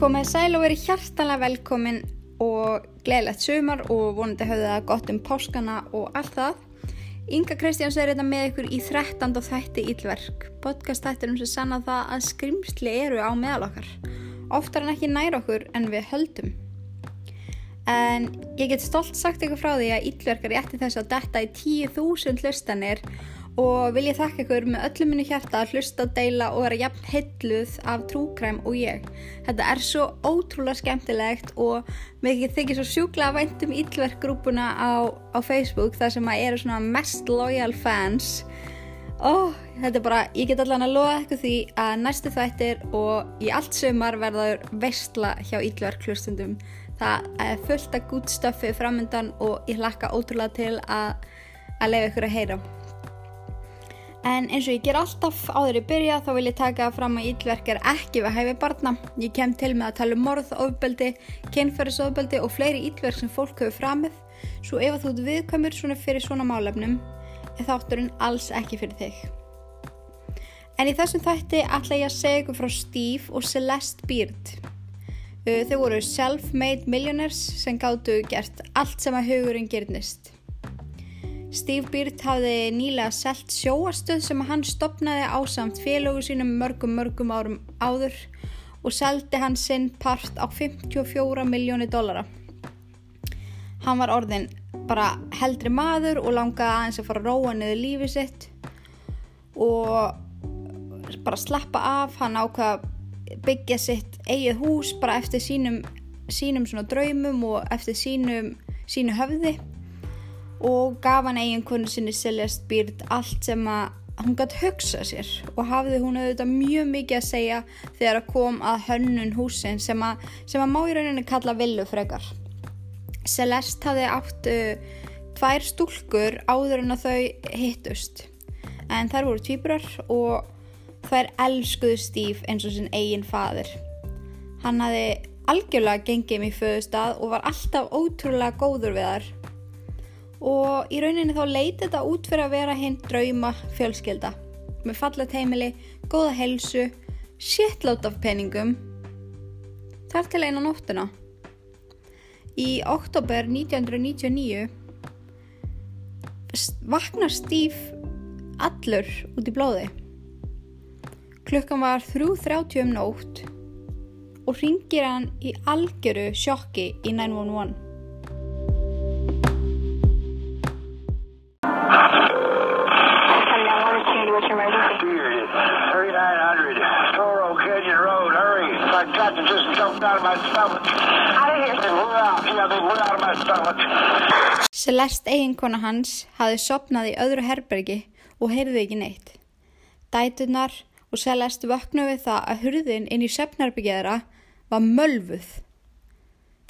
Komið sæl og verið hjartanlega velkomin og gleðilegt sumar og vonandi hafið það gott um páskana og allt það. Inga Kristjáns er þetta með ykkur í 13. þætti ílverk. Podcast þættir um sem sanna það að skrimsli eru á meðal okkar. Oftar en ekki nær okkur en við höldum. En ég get stolt sagt ykkur frá því að ílverkar ég ætti þess að detta í 10.000 hlustanir og vil ég þakka ykkur með öllum minni hjarta að hlusta, deila og vera jafn heilluð af trúkræm og ég. Þetta er svo ótrúlega skemmtilegt og mér þykir svo sjúkla að væntum íllverkgrúpuna á, á Facebook þar sem að eru svona mest loyal fans. Ó, þetta er bara, ég get allan að loða eitthvað því að næstu þættir og í allt sömar verðaður veistla hjá íllverk hlustundum. Það er fullt af gút stöfið framöndan og ég hlakka ótrúlega til að, að lefa ykkur að heyra. En eins og ég ger alltaf áður í byrja þá vil ég taka fram að íllverk er ekki við hæfi barna. Ég kem til með að tala um morð, ofbeldi, kynferðisofbeldi og fleiri íllverk sem fólk hefur framið. Svo ef þú ert viðkvæmur svona fyrir svona málefnum er þátturinn alls ekki fyrir þig. En í þessum þætti ætla ég að segja ykkur frá Steve og Celeste Beard. Þau voru self-made millionaires sem gáttu gert allt sem að hugurinn gerðnist. Steve Beard hafði nýlega selt sjóastöð sem hann stopnaði ásamt félögu sínum mörgum mörgum árum áður og seldi hann sinn part á 54 miljóni dollara. Hann var orðin bara heldri maður og langaði aðeins að fara að róa niður lífið sitt og bara slappa af, hann ákvaða byggja sitt eigið hús bara eftir sínum, sínum draumum og eftir sínum, sínu höfði og gaf hann eiginkonu sinni Celeste Beard allt sem að hún gæti hugsa sér og hafði hún auðvitað mjög mikið að segja þegar að kom að hönnun húsin sem að, sem að má í rauninni kalla villu frekar. Celeste hafði átt uh, tvær stúlkur áður en að þau hittust en þær voru tvíbrar og þær elskuðu Steve eins og sinn eigin fadir. Hann hafði algjörlega gengið mér föðustad og var alltaf ótrúlega góður við þar og í rauninni þá leiti þetta út fyrir að vera hinn drauma fjölskelda með fallet heimili, góða helsu, shitload af peningum þar til eina nóttuna. Í oktober 1999 vaknar Steve allur út í blóði. Klukkan var 3.30 um nótt og ringir hann í algjöru sjokki í 911. Celeste eiginkona hans hafi sopnað í öðru herbergi og heyrði ekki neitt. Dætunar og Celeste vöknu við það að hurðin inn í söpnarbyggjæðra var mölvuð.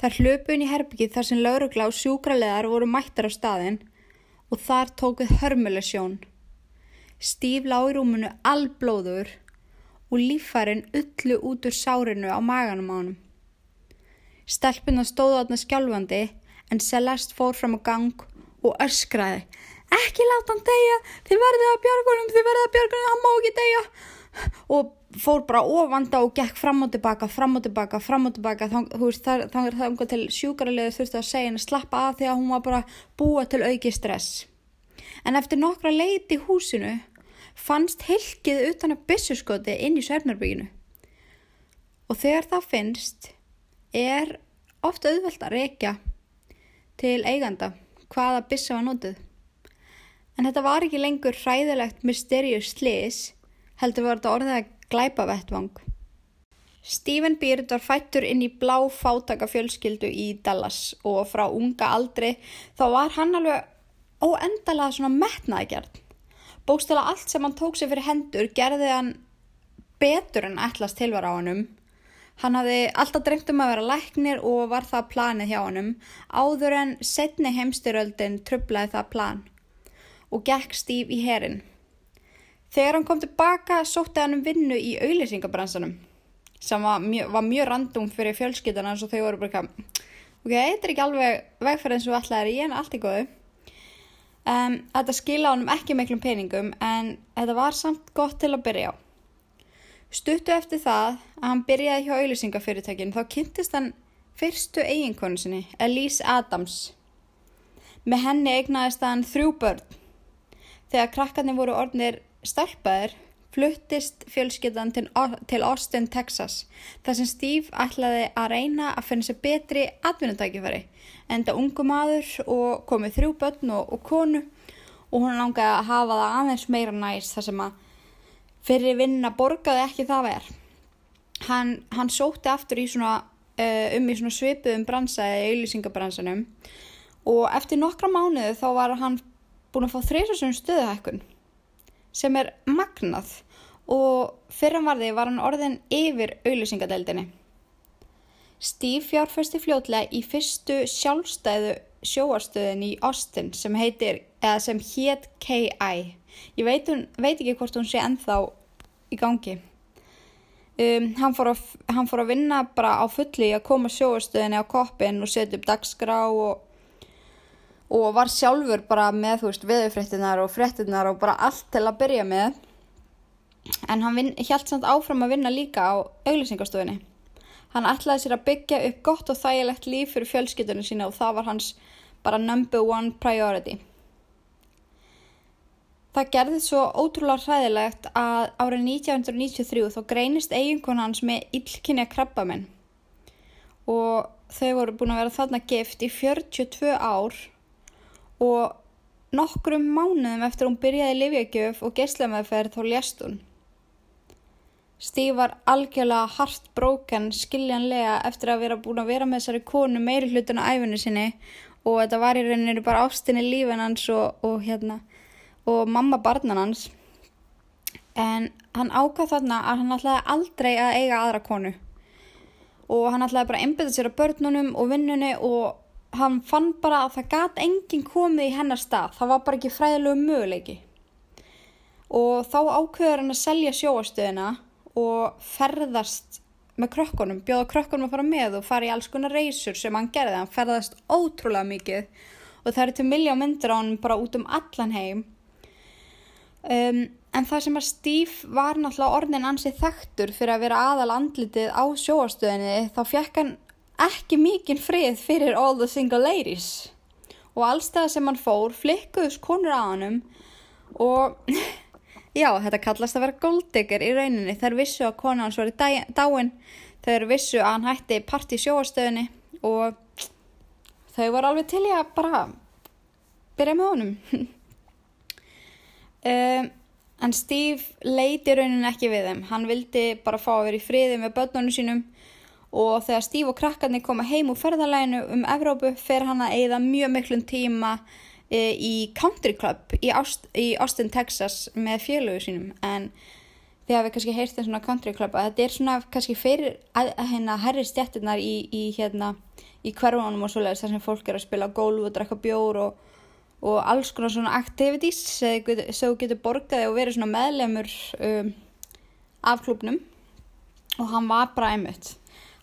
Þar hlöpu inn í herbyggið þar sem laurugla og sjúkraleðar voru mættar á staðin og þar tókuð hörmuleg sjón. Stíf lág í rúmunu allblóður og lífærin ullu út úr sárinu á maganum ánum. Stelpuna stóðu átna skjálfandi en Celeste fór fram á gang og öskraði. Ekki láta hann deyja, þið verðið að björgunum, þið verðið að björgunum, hann má ekki deyja. Og fór bara ofanda og gekk fram og tilbaka, fram og tilbaka, fram og tilbaka. Þannig að það umgóð til sjúkaraliðu þurfti að segja henni slappa af því að hún var bara búa til auki stress. En eftir nokkra leiti í húsinu fannst hilkið utan að byssuskoti inn í svefnarbygginu. Og þegar það finnst er ofta auðvelt að reykja til eiganda hvaða byssa var nótið. En þetta var ekki lengur hræðilegt mysterious slis, heldur var þetta orðið að glæpa vettvang. Stephen Beard var fættur inn í blá fátaka fjölskyldu í Dallas og frá unga aldri þá var hann alveg óendalega svona metnaðgjart. Bókstala allt sem hann tók sér fyrir hendur gerði hann betur en ætlast tilvar á hannum Hann hafði alltaf dreymt um að vera læknir og var það planið hjá hannum áður en setni heimstyröldin trublaði það plan og gekk stíf í herin. Þegar hann kom tilbaka sótti hann um vinnu í auðlýsingabransanum sem var mjög, mjög randum fyrir fjölskyldana og þau voru bara ok, þetta er ekki alveg vegferð eins og alltaf er ég en allt er góðu. Um, þetta skila honum ekki miklum peningum en þetta var samt gott til að byrja á. Stuttu eftir það að hann byrjaði hjá auðlýsingafyrirtækin þá kynntist hann fyrstu eiginkonu sinni, Elise Adams. Með henni eignaðist hann þrjú börn. Þegar krakkarnir voru orðnir stelpaðir fluttist fjölskyldan til, Austin, Texas þar sem Steve ætlaði að reyna að finna sér betri atvinnutækifæri enda ungu maður og komið þrjú börn og, og konu og hún langaði að hafa það aðeins meira næst þar sem að fyrir vinna borgaði ekki það verð. Hann, hann sótti aftur í svona, uh, um í svona svipuðum bransaði í auðlýsingabransanum og eftir nokkra mánuðu þá var hann búin að fá þreysasum stöðuhækkun sem er magnað og fyrranvarði var hann orðin yfir auðlýsingadeildinni. Steve fjárfæsti fljótlega í fyrstu sjálfstæðu sjóarstöðin í Austin sem heitir, eða sem hétt K.I. Ég veit, hún, veit ekki hvort hún sé ennþá í gangi. Um, hann, fór að, hann fór að vinna bara á fulli að koma sjóarstöðinni á koppin og setja upp dagskrá og og var sjálfur bara með, þú veist, veðufréttinar og fréttinar og bara allt til að byrja með. En hann held samt áfram að vinna líka á auglýsingastofinni. Hann ætlaði sér að byggja upp gott og þægilegt líf fyrir fjölskyldunum sína og það var hans bara number one priority. Það gerði svo ótrúlega hræðilegt að árið 1993 þá greinist eiginkon hans með illkynja krabbamenn og þau voru búin að vera þarna gift í 42 ár og nokkrum mánuðum eftir hún byrjaði livjagjöf og geyslamæðferð þá lést hún. Stíf var algjörlega hart bróken skiljanlega eftir að vera búin að vera með þessari konu meiri hlutin á æfinu sinni og þetta var í rauninu bara ástinni lífin hans og, og hérna og mamma barnan hans en hann ákvað þarna að hann ætlaði aldrei að eiga aðra konu og hann ætlaði bara að einbita sér að börnunum og vinnunni og hann fann bara að það gæti enginn komið í hennar stað, það var bara ekki fræðilegu möguleiki. Og þá ákveður hann að selja sjóastöðina og ferðast með krökkunum, bjóða krökkunum að fara með og fara í alls konar reysur sem hann gerði, hann ferðast ótrúlega mikið og það eru til miljá myndir á hann bara út um allan heim. Um, en það sem að Steve var náttúrulega orðin ansið þektur fyrir að vera aðal andlitið á sjóastöðinni, þá fekk hann ekki mikinn frið fyrir all the single ladies. Og allstað sem hann fór flikkuðs konur á hannum og já, þetta kallast að vera golddigger í rauninni. Þær vissu að konu hans var í dáin. Þær vissu að hann hætti part í sjóastöðinni og þau var alveg til ég að bara byrja með honum. Um, en Steve leiti rauninni ekki við þeim. Hann vildi bara fá að vera í friði með börnunum sínum og þegar Steve og krakkarnir koma heim úr ferðalæginu um Evrópu fer hann að eigða mjög miklum tíma e, í country club í, Aust, í Austin, Texas með fjölugu sínum. En þið hafið kannski heyrt þeim svona country club að þetta er svona kannski fyrir að, að hérna herri stjættirnar í, í hérna í hverjónum og svoleiðis þar sem fólk er að spila gólf og drakka bjór og, og alls konar svona activities sem getur borgaði og verið svona meðlemur um, af klubnum og hann var bara einmitt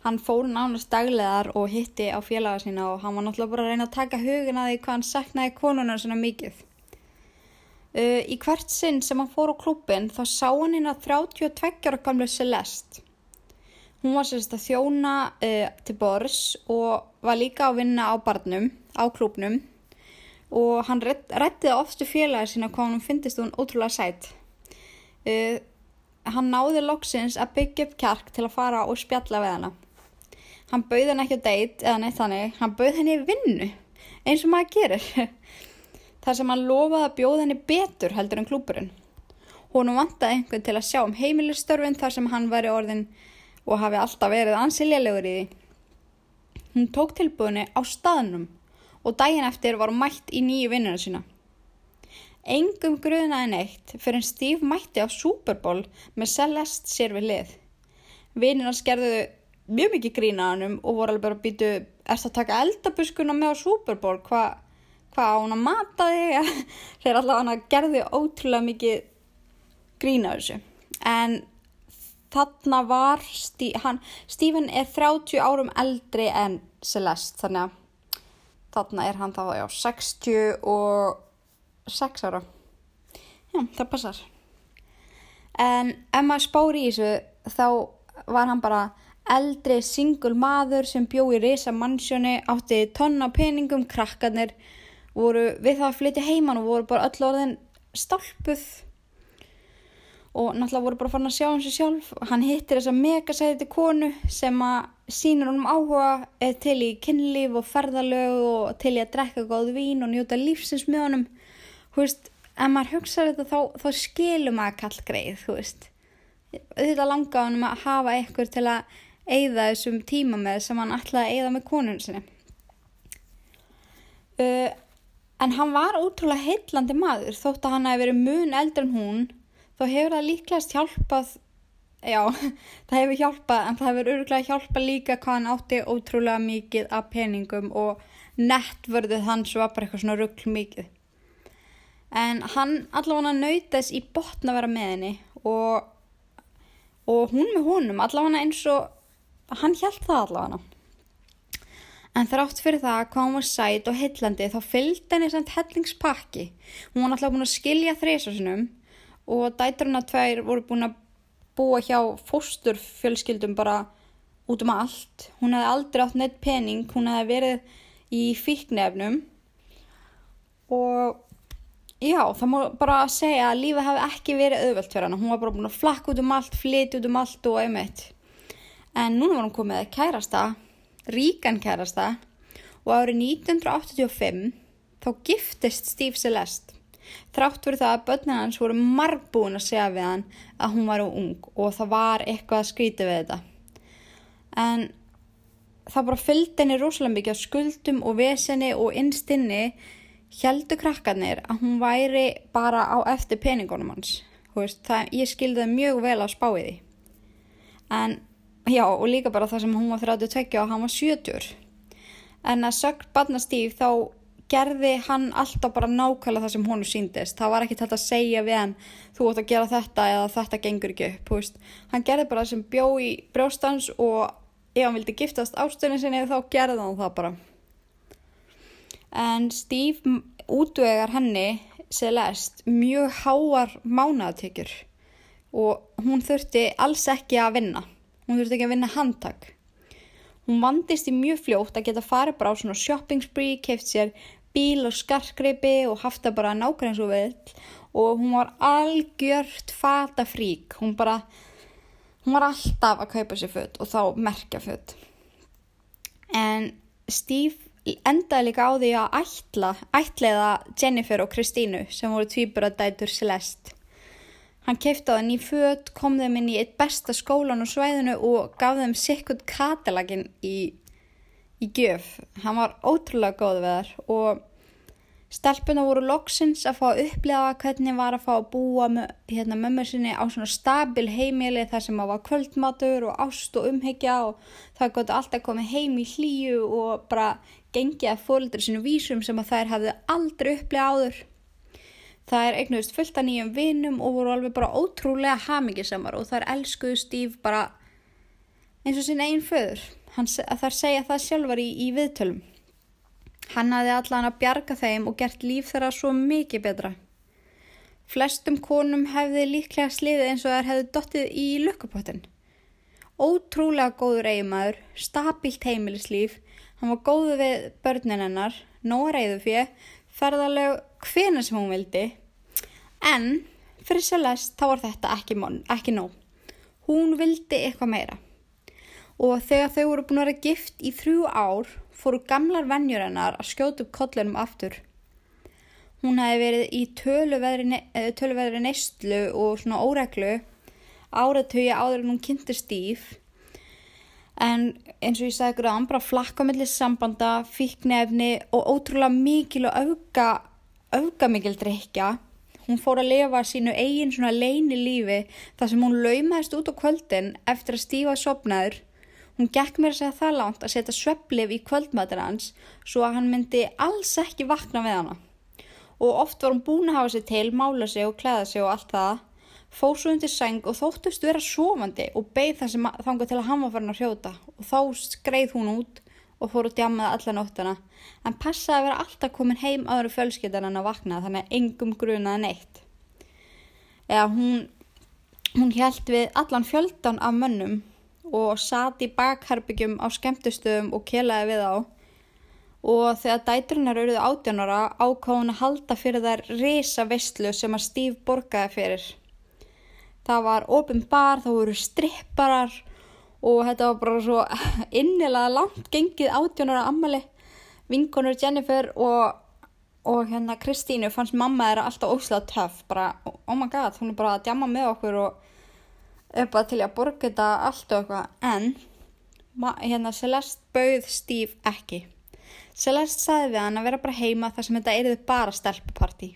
hann fór nánast daglegar og hitti á félaga sína og hann var náttúrulega bara að reyna að taka hugin að því hvað hann saknaði konunar svona mikið. Uh, í hvert sinn sem hann fór á klubin þá sá hann inn að 32 ára gamlu Celeste. Hún var sérst að þjóna uh, til bors og var líka að vinna á barnum, á klubnum og hann réttiði ofstu félagi sína hvað hann finnist hún ótrúlega sætt. Uh, hann náði loksins að byggja upp kjark til að fara og spjalla við hana. Hann bauð henni ekki að deit eða neitt þannig, hann bauð henni í vinnu, eins og maður gerir. Þar sem hann lofaði að bjóða henni betur heldur en klúpurinn. Hún vantaði einhvern til að sjá um heimilistörfin þar sem hann væri orðin og hafi alltaf verið ansiljulegur í því. Hún tók tilbúðinni á staðnum og daginn eftir var hún mætt í nýju vinnuna sína. Engum gruðnaði neitt fyrir en Steve mætti á Super Bowl með Celeste sér við lið. Vinnina skerðuðu mjög mikið grína hannum og voru alveg bara að býtu erst að taka eldabuskuna með á Super Bowl? Hvað hva hann að mata þig? Þeir alltaf hann að gerði ótrúlega mikið grína þessu. En þarna var Stí, hann, Stephen er 30 árum eldri en Celeste þannig að þarna er hann þá já, 60 og 6 ára. Já það passar. En ef maður spári í þessu þá var hann bara eldri singul maður sem bjó í risa mannsjóni, átti tonna peningum, krakkarnir voru við það að flytja heimann og voru bara öll orðin stálpuð. Og náttúrulega voru bara fann að sjá um sig sjálf. Hann hittir þessa megasæti konu sem að sínur honum áhuga til í kynlíf og ferðalög og til í að drekka góð vín og njóta lífsins með honum. Hú veist, ef maður hugsaður þetta þá, þá skilum maður kall greið þú veist. Þetta langa honum að hafa eitthvað til að eigða þessum tíma með sem hann ætlaði að eigða með konun sinni. Uh, en hann var útrúlega heillandi maður. Þótt að hann hefði verið mun eldur en hún þá hefur það líklegast hjálpað já, það hefur hjálpað en það hefur öruglega hjálpað líka hvað hann átti ótrúlega mikið af peningum og nettvörðið hans var bara eitthvað svona ruggl mikið. En hann allavega nautast í botna vera með henni og, og hún með honum allavega eins og hann hjælt það allavega en þrátt fyrir það hvað hún var sæt og hillandi þá fylgdi henni samt hellingspakki hún var allavega búin að skilja þreysasunum og dæturna tvær voru búin að búa hjá fósturfjölskyldum bara út um allt. Hún hefði aldrei átt neitt pening, hún hefði verið í fíknefnum og já, það má bara segja að lífið hefði ekki verið auðvelt fyrir hana. Hún var bara búin að flakka út um allt, flytja út um allt og einmitt. En núna var hún komið kærasta, ríkan kærasta og árið 1985 þá giftist Steve Celeste Þrátt fyrir það að börnin hans voru margbúin að segja við hann að hún var ung og það var eitthvað að skríti við þetta. En það bara fylgdi henni rosalega mikið á skuldum og vesenni og innstinni heldur krakkarnir að hún væri bara á eftir peningunum hans. Veist, það, ég skildi það mjög vel á spáiði. En já og líka bara það sem hún var 32 og hann var 70. En að sögt barnastíf þá gerði hann alltaf bara nákvæmlega það sem honu síndist. Það var ekki þetta að segja við hann þú ætti að gera þetta eða þetta gengur ekki upp. Veist. Hann gerði bara það sem bjó í brjóstans og ef hann vildi giftast ástunni sinni þá gerði hann það bara. En Steve útvegar henni Celeste mjög háar mánaðatökjur og hún þurfti alls ekki að vinna. Hún þurfti ekki að vinna handtak. Hún vandist í mjög fljótt að geta farið bara á svona shopping spree, keift sér bíl og skarkreipi og haft það bara eins og vill og hún var algjört fata frík, hún bara, hún var alltaf að kaupa sér född og þá merkja född. En Steve endaði líka á því að ætla, ætliða Jennifer og Kristínu sem voru tvíburadætur Celeste. Hann keipti á það ný född, kom þeim inn í eitt besta skólan og svæðinu og gaf þeim sikkut katalagin í, í gjöf. Hann var ótrúlega góð við þar og Stelpuna voru loksins að fá að upplega hvernig var að fá að búa hérna, mömmu sinni á svona stabil heimili þar sem að var kvöldmatur og ást og umhyggja og það gott alltaf komið heim í hlýju og bara gengið að fólkdur sinu vísum sem að þær hafði aldrei upplega áður. Það er eignust fullt af nýjum vinum og voru alveg bara ótrúlega hamingisamar og þær elskuðu Steve bara eins og sinna einn föður. Þar segja það sjálfar í, í viðtölum. Hann hafði allan að bjarga þeim og gert líf þeirra svo mikið betra. Flestum konum hefði líklega sliðið eins og þær hefði dottið í lukkupottin. Ótrúlega góður eiginmaður, stabílt heimilislíf, hann var góðu við börnin hennar, nóg reyðu fyrir, ferðarleg hvena sem hún vildi. En fyrir Celeste þá var þetta ekki, mon, ekki nóg. Hún vildi eitthvað meira. Og þegar þau voru búin að vera gift í þrjú ár fóru gamlar vennjur hennar að skjóta upp kollunum aftur. Hún hefði verið í töluveðri neistlu og svona óreglu áratögi áður en hún kynnti stíf en eins og ég sagði ykkur að hann bara flakka mellir sambanda, fíknefni og ótrúlega mikil og auka, auka mikil drikja. Hún fór að lifa sínu eigin svona leini lífi þar sem hún laumaðist út á kvöldin eftir að stífa sopnaður Hún gekk mér að segja það langt að setja svepplif í kvöldmatur hans svo að hann myndi alls ekki vakna við hana. Og oft var hún búin að hafa sig til, mála sig og klæða sig og allt það. Fór svo undir seng og þóttust vera sofandi og beigð það sem þanga til að hann var farin að hrjóta. Og þá skreið hún út og fór út jammaði alla nóttana. En passaði að vera alltaf komin heim aðra fjölskyttan en að vakna þannig að engum grunaði neitt. Eða hún hún held við allan fjöldan af mönnum og satt í bakherbyggjum á skemmtustöðum og kelaði við á og þegar dætrunar auðvitað átjónara ákváð hún að halda fyrir þær risa vestlu sem að Steve borgaði fyrir. Það var open bar, það voru stripparar og þetta var bara svo innilega langt gengið átjónara ammali. Vinkonur Jennifer og, og hérna Kristínu fannst mamma þeirra alltaf ósláð töff, bara oh my god, hún er bara að djama með okkur og er bara til að borga þetta allt og eitthvað, en hérna Celeste bauð Steve ekki. Celeste saði við hann að vera bara heima þar sem þetta erið bara stelpuparti.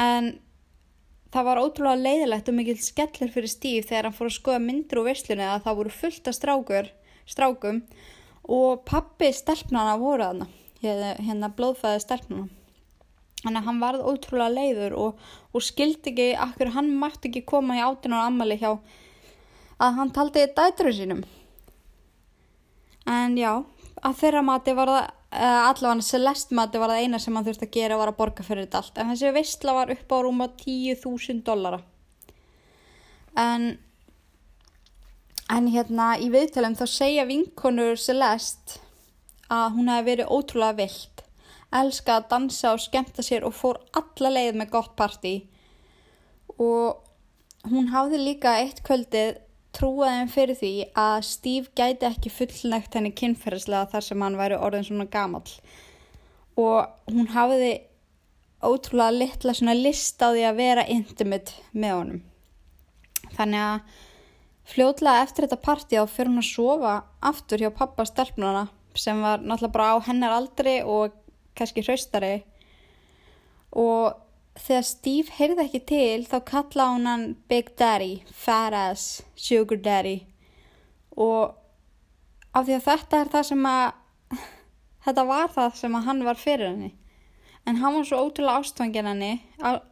En það var ótrúlega leiðilegt og mikil skellir fyrir Steve þegar hann fór að skoða myndir úr visslunni að það voru fullt af strákur, strákum og pappi stelpnana voru þarna, hérna blóðfæði stelpnana. Þannig að hann varð ótrúlega leiður og, og skildi ekki akkur hann mætti ekki koma í átun og ammali hjá að hann taldi dæturum sínum. En já, að þeirra mati var það, allavega Celeste mati var það eina sem hann þurfti að gera var að borga fyrir þetta allt. En þessi vissla var upp á rúma 10.000 dollara. En, en hérna í viðtælum þá segja vinkonur Celeste að hún hefði verið ótrúlega vilt elska að dansa og skemta sér og fór alla leið með gott parti og hún hafði líka eitt kvöldið trúaðin fyrir því að Steve gæti ekki fullnægt henni kynferðislega þar sem hann væri orðin svona gamal og hún hafði ótrúlega litla svona list á því að vera intimate með honum. Þannig að fljóðlega eftir þetta parti þá fyrir hún að sofa aftur hjá pappa stelpnuna sem var náttúrulega bara á hennar aldri og kannski hraustari. Og þegar Steve heyrði ekki til þá kalla hún hann Big Daddy, Fat Ass, Sugar Daddy. Og af því að þetta er það sem að þetta var það sem að hann var fyrir henni. En hann var svo ótrúlega ástfangin henni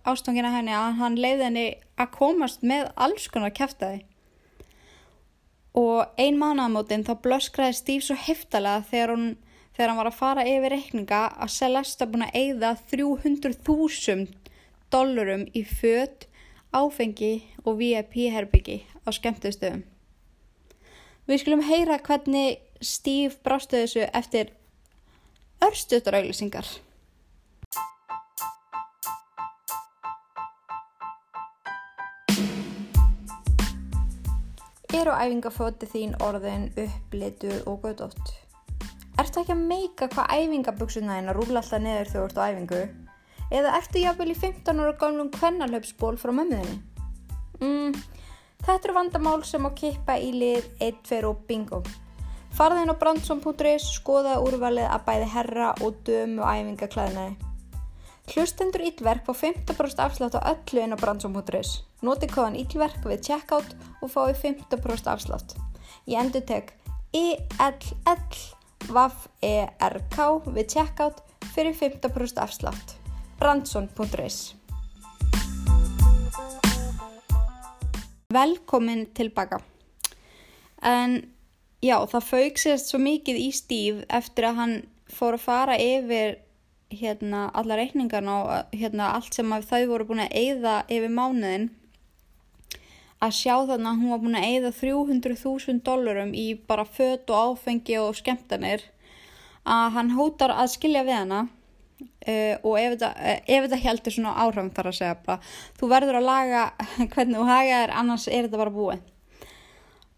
ástfangin henni að hann leiði henni að komast með alls konar kæftæði og ein mánuðamótin þá blöskraði Steve svo heftalega þegar hún þegar hann var að fara yfir reikninga að Celeste búin að eigða 300.000 dollurum í fött, áfengi og VIP-herbyggi á skemmtustöðum. Við skulum heyra hvernig Steve brástu þessu eftir örstuðarauðlisingar. Er á æfingafóti þín orðin upplituð og gödótt? Ertu ekki að meika hvað æfingaböksuna þín að rúla alltaf neður þegar þú ert á æfingu? Eða ertu jáfnvel í 15 ára gamlum kvennalöpsból frá mömmuðinni? Mm, þetta eru vandamál sem á kippa í lið 1, 2 og bingo. Farðin á brandsson.is skoða úrvalið að bæði herra og dömu æfingaklæðinaði. Hlustendur Ílverk fá 15% afslátt á öllu inn á brandsson.is. Noti kóðan Ílverk við checkout og fái 15% afslátt. Ég endur tek ILL VAF-ERK við checkout fyrir 15% afslátt. Brandsson.is Velkomin tilbaka. En já, það fauk sérst svo mikið í stíf eftir að hann fór að fara yfir hérna alla reikningarna og hérna allt sem þau voru búin að eigða yfir mánuðin að sjá þannig að hún var búin að eigða 300.000 dólarum í bara fött og áfengi og skemmtanir. Að hann hótar að skilja við hana uh, og uh, ef þetta heldur svona áhrifn þar að segja bara þú verður að laga hvernig þú haga þér annars er þetta bara búið.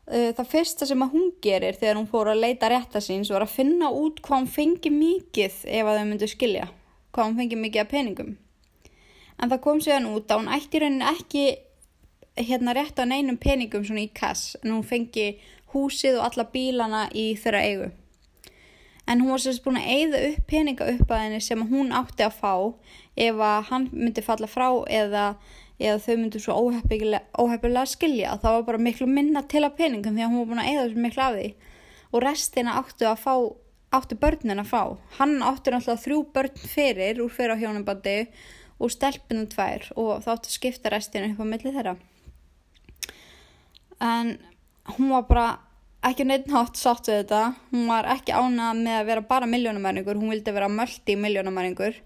Uh, það fyrsta sem að hún gerir þegar hún fór að leita rétta síns var að finna út hvað hún fengi mikið ef að þau myndu skilja, hvað hún fengi mikið af peningum. En það kom séðan út að hún ætti rauninni ekki hérna rétt á neinum peningum svona í kass en hún fengi húsið og alla bílana í þeirra eigu. En hún var sérst búin að eigða upp peninga upp að henni sem hún átti að fá ef að hann myndi falla frá eða, eða þau myndi svo óhefnilega að skilja. Það var bara miklu minna til að peningum því að hún var búin að eigða þessu miklu af því. Og restina áttu að fá, áttu börnin að fá. Hann átti náttúrulega þrjú börn fyrir úr fyrir á hjónabandi og stelpunum tvær og þá áttu að skipta restina upp á milli þeirra en hún var bara ekki neitt nátt sátt við þetta hún var ekki ánað með að vera bara miljónamæringur hún vildi vera möldi miljónamæringur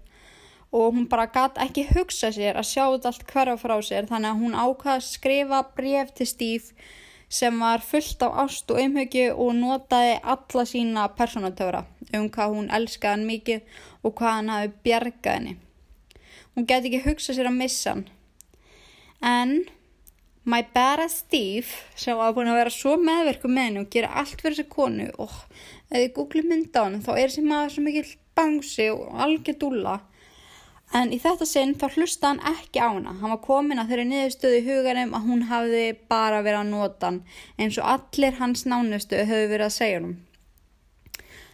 og hún bara gæti ekki hugsa sér að sjá þetta allt hverja frá sér þannig að hún ákvaði að skrifa bref til Steve sem var fullt af ást og umhugju og notaði alla sína personatöfra um hvað hún elskaði hann mikið og hvað hann hafi bjargað henni. Hún gæti ekki hugsa sér að missa hann. En my badass Steve sem var búin að vera svo meðverku með henni og gera allt fyrir þessi konu og ef þið googli mynda á hann þá er þessi maður svo mikið bangsi og algjör dúlla En í þetta sinn þá hlusta hann ekki á hana. Hann var komin að þeirri niðurstöðu í huganum að hún hafði bara verið að nota hann eins og allir hans nánustu höfðu verið að segja hann.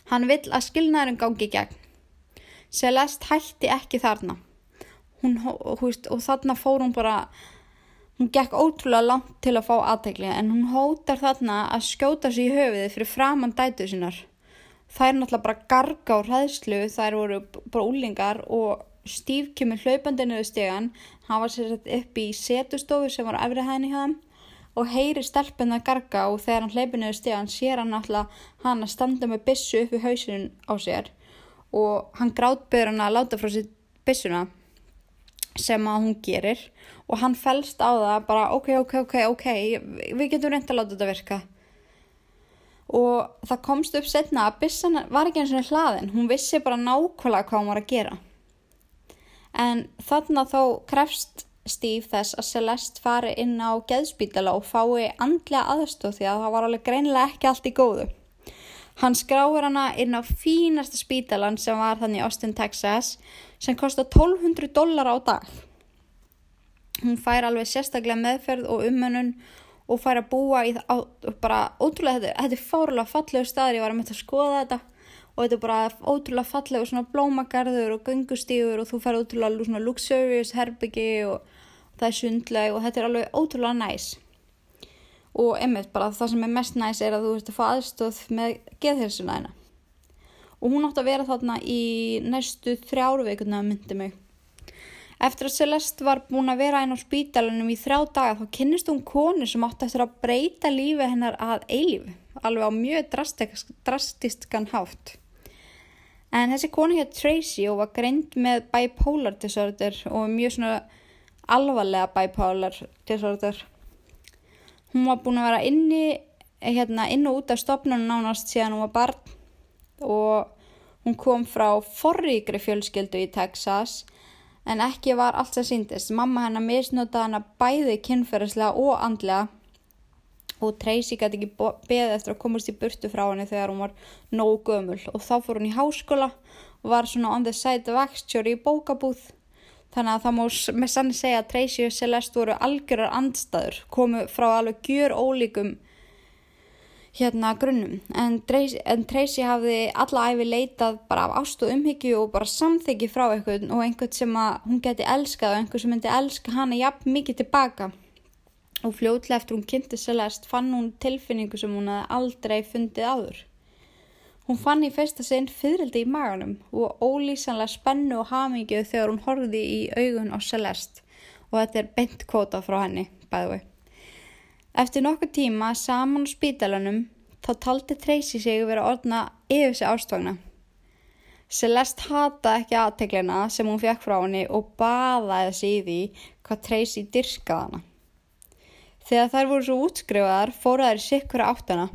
Hann vill að skilnaðurinn gangi gegn. Celeste hætti ekki þarna. Hún, húst, og þarna fór hún bara, hún gekk ótrúlega langt til að fá aðtegli en hún hótar þarna að skjóta sér í höfiði fyrir framann dætuð sínar. Það er náttúrulega bara garga og hræðslu, það eru bara úlingar og Steve kemur hlaupandi niður stegan, hann var sér sett upp í setustofu sem var á efri hæðinni hjá hann og heyri stelpunna garga og þegar hann hlaupið niður stegan sér hann alltaf hann að standa með bissu upp í hausinin á sér og hann gráðböður hann að láta frá sér bissuna sem að hún gerir og hann fælst á það bara ok, ok, ok, ok, við getum reynd að láta þetta virka og það komst upp setna að bissan var ekki eins og hlaðin, hún vissi bara nákvæmlega hvað hún var að gera en þarna þó krefst Steve þess að Celeste fari inn á geðspítala og fái andlega aðstóð því að það var alveg greinilega ekki allt í góðu. Hann skráir hana inn á fínasta spítalan sem var þannig í Austin, Texas sem kostar 1200 dólar á dag. Hún fær alveg sérstaklega meðferð og umönun og fær að búa í það, bara ótrúlega, þetta, þetta er fárlega fallegu staður, ég var að mynda að skoða þetta. Og þetta er bara ótrúlega fallega svona blómagarður og gungustígur og þú fær ótrúlega svona luxurious herbyggi og það er sundleg og þetta er alveg ótrúlega næs. Og einmitt bara það sem er mest næs er að þú veist að fá aðstöð með geðhilsuna þeina og hún átti að vera þarna í næstu þrjáru veikuna myndi mig Eftir að Celeste var búin að vera einn á spítalunum í þrjá daga þá kynnist hún konu sem átti eftir að breyta lífi hennar að eilífi, alveg á mjög drastiskan hátt. En þessi konu hér Tracy og var greint með bipolar disorder og mjög svona alvarlega bipolar disorder. Hún var búin að vera inni, hérna, inn og út af stopnunum nánast síðan hún var barn og hún kom frá forríkri fjölskyldu í Texas en ekki var allt sem síndist. Mamma hennar misnótaði hennar bæði kynferðislega og andlega. Og Tracy gæti ekki beðið eftir að komast í burtu frá henni þegar hún var nógu gömul. Og þá fór hún í háskóla og var svona on the side of actuary í bókabúð. Þannig að það má með sann segja að Tracy og Celeste voru algjörar andstæður komu frá alveg gjör ólíkum hérna grunnum en Tracy, en Tracy hafði alla æfi leitað bara af ást og umhyggju og bara samþyggi frá einhvern og einhvern sem hún geti elskað og einhvern sem myndi elska hana jafn mikið tilbaka og fljótlega eftir hún kynnti Celeste fann hún tilfinningu sem hún hefði aldrei fundið áður. Hún fann í fyrsta sinn fyririldi í maganum og ólýsanlega spennu og hamingju þegar hún horfði í augun á Celeste og þetta er bent kvota frá henni, bæðu. Eftir nokkuð tíma saman á spítalunum þá taldi Tracy sig að vera orðna yfir sig ástofna. Celeste hata ekki aðteglina sem hún fekk frá henni og baðaði sig í því hvað Tracy dyrkaði hana. Þegar þær voru svo útskrifaðar fóru þær sikkura áttana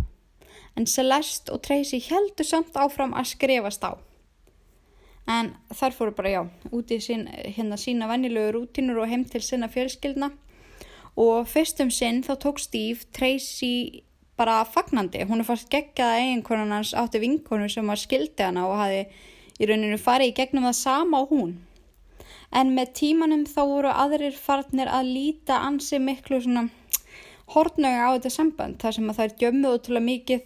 en Celeste og Tracy heldur samt áfram að skrifast á. En þær fóru bara já, út í sín, hérna sína vennilögu rútinur og heim til sinna fjölskyldna og fyrstum sinn þá tók Steve Tracy bara fagnandi. Hún er fast geggjað að eiginkonan hans átti vinkonu sem var skildi hana og hafi í rauninu farið í gegnum það sama á hún. En með tímanum þá voru aðrir farnir að líta ansi miklu svona hortnöga á þetta samband þar sem að það er djömmuð útrúlega mikið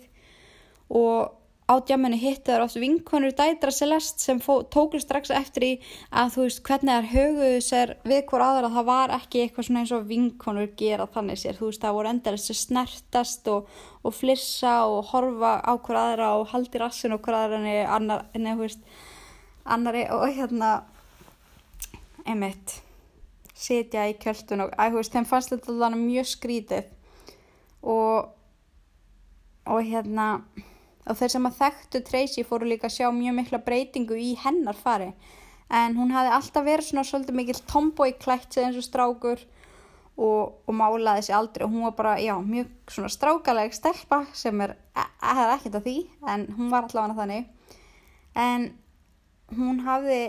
og á djamminu hitti þar oft vinkonur dætra Celeste sem tókur strax eftir í að þú veist hvernig er höguðu sér við hver aðra. Það var ekki eitthvað svona eins og vinkonur gera þannig sér. Þú veist það voru endalist að snertast og, og flissa og horfa á hver aðra og haldi rassin og hver aðra annar, neð, veist, annari og hérna einmitt setja í kjöldun og að, veist, þeim fannst þetta mjög skrítið. Og, og hérna og þeir sem að þekktu Tracy fóru líka að sjá mjög mikla breytingu í hennar fari. En hún hafði alltaf verið svona svolítið mikil tomboy klætt eins og strákur og, og málaði þessi aldrei. Og hún var bara, já, mjög svona strákaleg stelpa sem er, það er ekkert af því en hún var allavega þannig. En hún hafði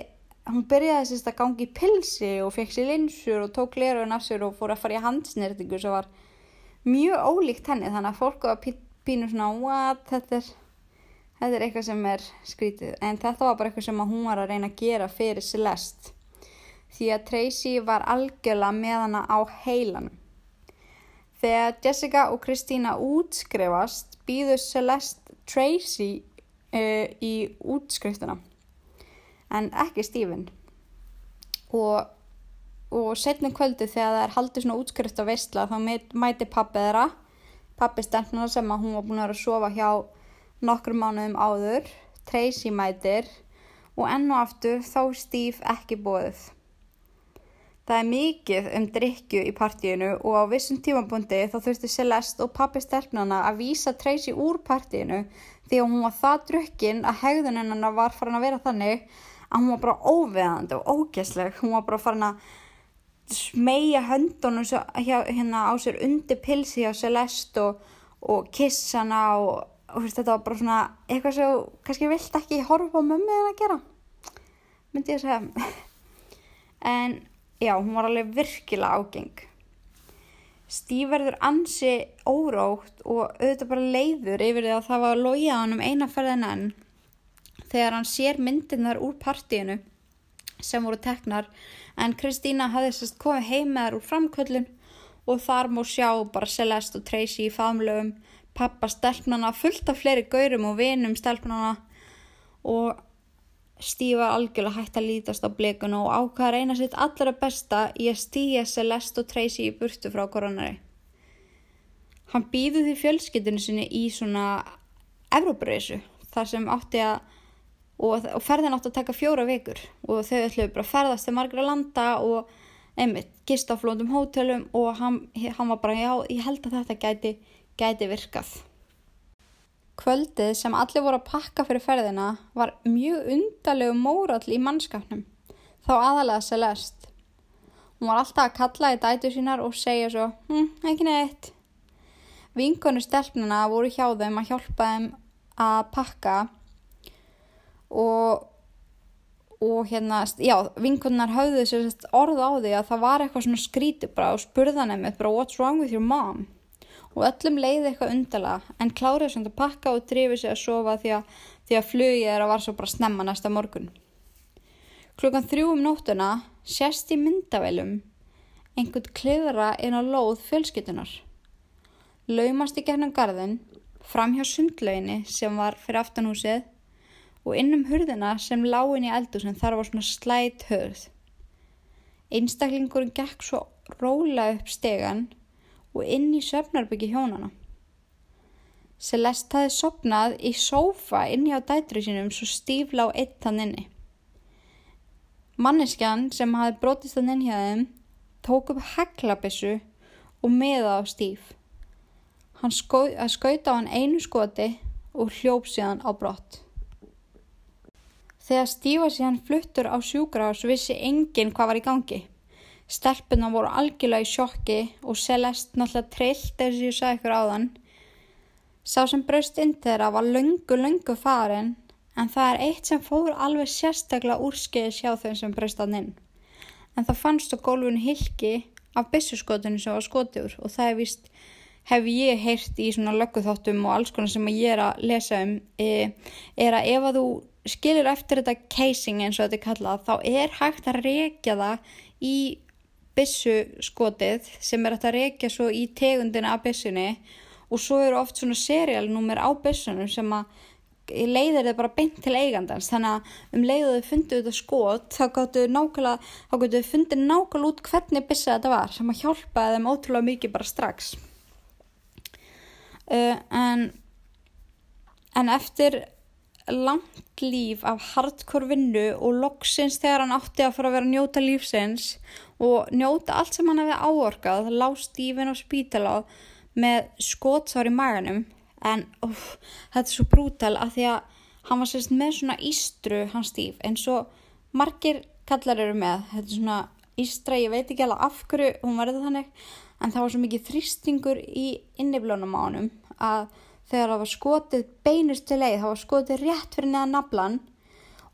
hún byrjaði sérst að gangi í pilsi og fekk sér linsur og tók lerun af sér og fór að fara í handsnertingu sem var mjög ólíkt henni. Þannig að fólk var pínu svona what, þetta er, þetta er eitthvað sem er skrítið. En þetta var bara eitthvað sem hún var að reyna að gera fyrir Celeste. Því að Tracy var algjörlega með hana á heilanum. Þegar Jessica og Kristína útskrifast býður Celeste Tracy uh, í útskriftuna en ekki Stephen. Og, og setnum kvöldu þegar það er haldið svona útskrift á veistla þá mæti pappi þeirra. Pappi stendnuna sem að hún var búin að vera að sofa hjá nokkur mánuðum áður Tracy mætir og enn og aftur þá Steve ekki bóðuð Það er mikið um drikju í partíinu og á vissum tímabundi þá þurfti Celeste og pappi stelpnana að vísa Tracy úr partíinu því að hún var það drukkin að hegðunin hennar var farin að vera þannig að hún var bara óveðandi og ógæsleg. Hún var bara farin að smegja höndunum hérna á sér undir pilsi á Celeste og, og kissa hana og, og fyrst, þetta var bara svona eitthvað sem kannski vilt ekki horfa á mömmu en að gera. Myndi ég að segja. En já, hún var alveg virkilega ágeng. Stíf verður ansi órótt og auðvitað bara leiður yfir því að það var að loja hann um eina ferðin enn þegar hann sér myndirnar úr partíinu sem voru teknar en Kristína hafði sérst komið heim með þar úr framkvöldun og þar mór sjá bara Celeste og Tracy í famlögum, pappa stelpnana, fullt af fleiri gaurum og vinum stelpnana og Stífa algjörlega hægt að lítast á blikunu og ákvaða reyna sitt allra besta í að stíja Celeste og Tracy í burtu frá koronari. Hann býði því fjölskyldinu sinni í svona Evrópareysu þar sem átti að, og, og ferðin átti að taka fjóra vikur og þau ætluði bara að ferðast til margra landa og einmitt gist á flóndum hótelum og hann, hann var bara já, ég held að þetta gæti, gæti virkað. Kvöldið sem allir voru að pakka fyrir ferðina var mjög undalegu mórall í mannskapnum, þá aðalega Celeste. Hún var alltaf að kalla í dætu sínar og segja svo, hm, ekki neitt. Vinkonu stelpnuna voru hjá þeim að hjálpa þeim að pakka og, og hérna, já, vinkonunar hafðu þessu orð á því að það var eitthvað svona skrítið bara og spurðan einmitt bara what's wrong with your mom? Og öllum leiði eitthvað undala en klárið sem það pakka og drifið sig að sofa því að, því að flugið er að var svo bara snemma næsta morgun. Klukkan þrjú um nóttuna sérst í myndavælum einhvern klifra inn á lóð fjölskytunar. Laumast í gernum garðin, fram hjá sundlauginni sem var fyrir aftanhúsið og innum hurðina sem láin í eldu sem þar var svona slætt hörð. Einstaklingurinn gekk svo róla upp stegan og inn í söfnarbyggi hjónana. Celeste hafi sopnað í sófa inni á dætru sínum svo stífla á eitt hann inni. Manneskjan sem hafi brotist hann inn hjá þeim tók upp heklabissu og meða á stíf. Hann skauta á hann einu skoti og hljóp síðan á brott. Þegar stífa síðan fluttur á sjúkrahás vissi enginn hvað var í gangi. Stelpuna voru algjörlega í sjokki og Celeste náttúrulega trillt eins og ég sagði ykkur áðan. Sá sem braust inn þeirra var lungu, lungu farin en það er eitt sem fór alveg sérstaklega úrskeiði sjá þau sem braust hann inn. En það fannst á gólfinu hilki af byssuskotinu sem var skotiður og það er vist, hef ég heyrt í svona lögguþáttum og alls konar sem ég er að lesa um, e, er að ef að þú skilir eftir þetta casing eins og þetta er kallað þá er hægt að reykja það í bissu skotið sem er að reykja svo í tegundina af bissunni og svo eru oft svona serialnúmer á bissunum sem að leiðir þið bara beint til eigandans. Þannig að um leiðu þau fundið þetta skot þá gáttu þau fundið nákvæmlega út hvernig bissa þetta var sem að hjálpaði þeim ótrúlega mikið bara strax. Uh, en en eftir langt líf af hardcore vinnu og loksins þegar hann átti að fara að vera að njóta lífsins og njóta allt sem hann hefði áorkað lág Stífin á spítala með skótsár í maganum. En uff, þetta er svo brútal að því að hann var sérst með svona ístru hann Stíf eins og margir kallar eru með, þetta er svona ístra, ég veit ekki alveg af hverju hún verði þannig, en það var svo mikið þrýstingur í inniblónum á honum að þegar það var skotið beinust til leið, það var skotið rétt fyrir neða naflan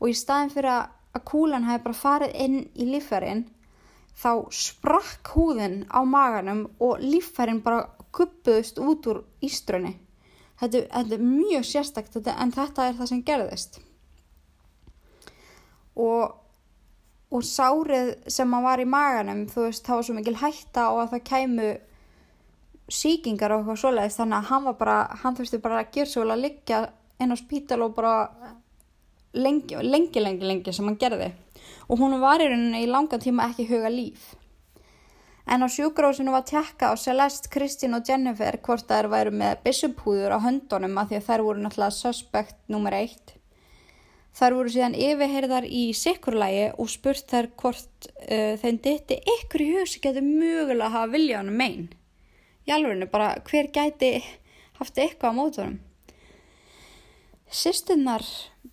og í staðin fyrir að kúlan hafi bara farið inn í lífærin þá sprakk húðin á maganum og lífærin bara kuppuðust út úr ístrunni. Þetta, þetta er mjög sérstakt en þetta er það sem gerðist. Og, og sárið sem hann var í maganum, þú veist, það var svo mikil hætta og að það kæmu síkingar og eitthvað svoleiðist þannig að hann var bara, hann þurfti bara að gera svo vel að liggja inn á spítal og bara lengi, lengi, lengi, lengi sem hann gerði og hún var í rauninni í langa tíma ekki huga líf. En á sjúgrósinu var tjekka á Celeste, Kristín og Jennifer hvort þær væru með bissuphúður á höndunum að því að þær voru náttúrulega suspect nummer eitt. Þær voru síðan yfirherðar í sikkurlægi og spurt þær hvort uh, þeim ditti ykkur í hugsi getur mögulega að hafa viljánu megin. Alveginu bara hver gæti haft eitthvað á mótunum. Sistunnar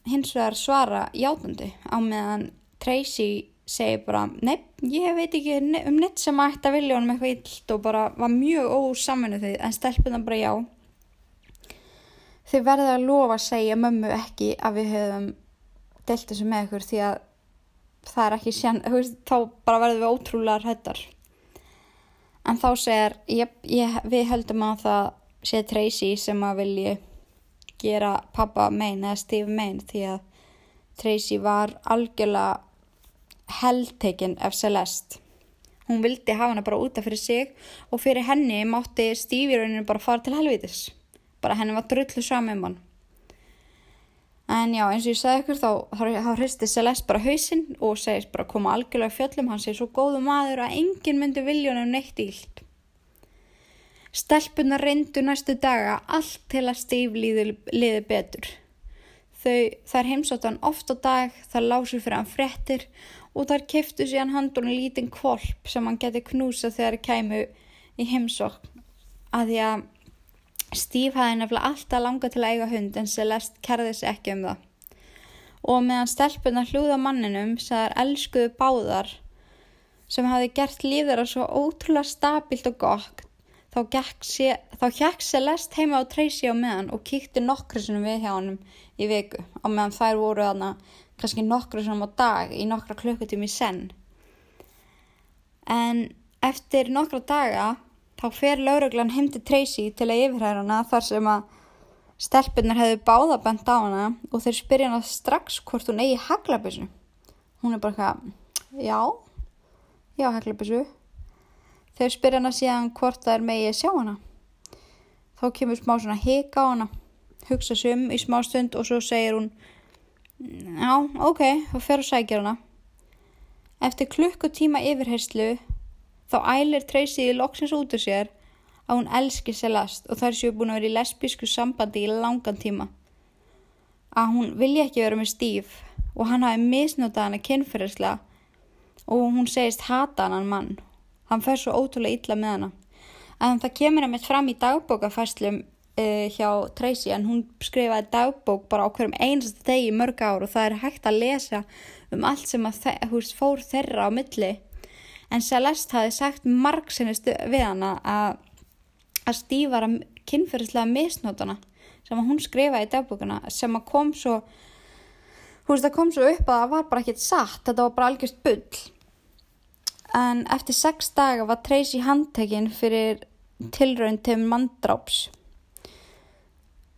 hins vegar svara játandi á meðan Tracy segi bara, nepp, ég veit ekki um neitt sem ætti að vilja honum eitthvað illt og bara var mjög ósaminu þau en stelpuna bara já. Þau verða að lofa að segja mömmu ekki að við höfum deilt þessu með ykkur því að það er ekki veist, þá bara verðum við ótrúlega hættar en þá segir ég, við höldum að það sé Tracy sem að vilji gera pappa megin eða Steve megin því að Tracy var algjörlega heldtekinn af Celeste. Hún vildi hafa hana bara útaf fyrir sig og fyrir henni mátti stífiruninu bara fara til helvitis. Bara henni var drullu saman um hann. En já, eins og ég sagði ykkur þá, þá hristi Celeste bara hausinn og segist bara koma algjörlega fjöllum. Hann segir svo góðu maður að enginn myndi viljónum neitt íld. Stelpunar reyndu næstu daga allt til að Steve liði, liði betur. Þau, þær heimsóttan oft á dag, þær lásu fyrir hann frettir og þar keftu síðan handunum lítinn kvolp sem hann geti knúsa þegar það kæmu í heimsokn að því að Steve hafði nefnilega alltaf langa til að eiga hund en Celeste kerði sér ekki um það. Og meðan stelpunar hlúða manninum sem þær elskuðu báðar sem hafi gert lífðara svo ótrúlega stabilt og gott þá hjekk Celeste heima á Tracy á meðan og kíkti nokkru sem við hjá hann í viku á meðan þær voru þarna kannski nokkru svona á dag í nokkra klukkutími senn. En eftir nokkra daga þá fer lauruglan heim til Tracy til að yfirhæra hana þar sem að stelpunar hefðu báðabend á hana og þeir spyrja hana strax hvort hún eigi haglabissu. Hún er bara eitthvað, já, já haglabissu. Þeir spyrja hana síðan hvort það er megið sjá hana. Þá kemur smá svona hika á hana, hugsa sum í smá stund og svo segir hún Já, ok, þá fer og sækja hana. Eftir klukkutíma yfirherslu þá ælir Tracy í loksins út af sér að hún elski Celeste og þar séu búin að vera í lesbísku sambandi í langan tíma. Að hún vilja ekki vera með Steve og hann hafi misnotað hana kynferðislega og hún segist hata hann mann. Hann fer svo ótrúlega illa með hana. En það kemur hann mitt fram í dagbókafæslum uh, hjá Tracy en hún skrifaði dagbók bara á hverjum einasta degi mörg ár og það er hægt að lesa um allt sem að húst fór þeirra á milli en Celeste hafi sagt marg sinnistu við hana að að stífara kynferðislega misnótana sem að hún skrifaði í dagbókuna sem að kom svo þú veist það kom svo upp að það var bara ekkert satt þetta var bara algjörst bull en eftir sex daga var Tracy handtekinn fyrir tilraun til manndráps.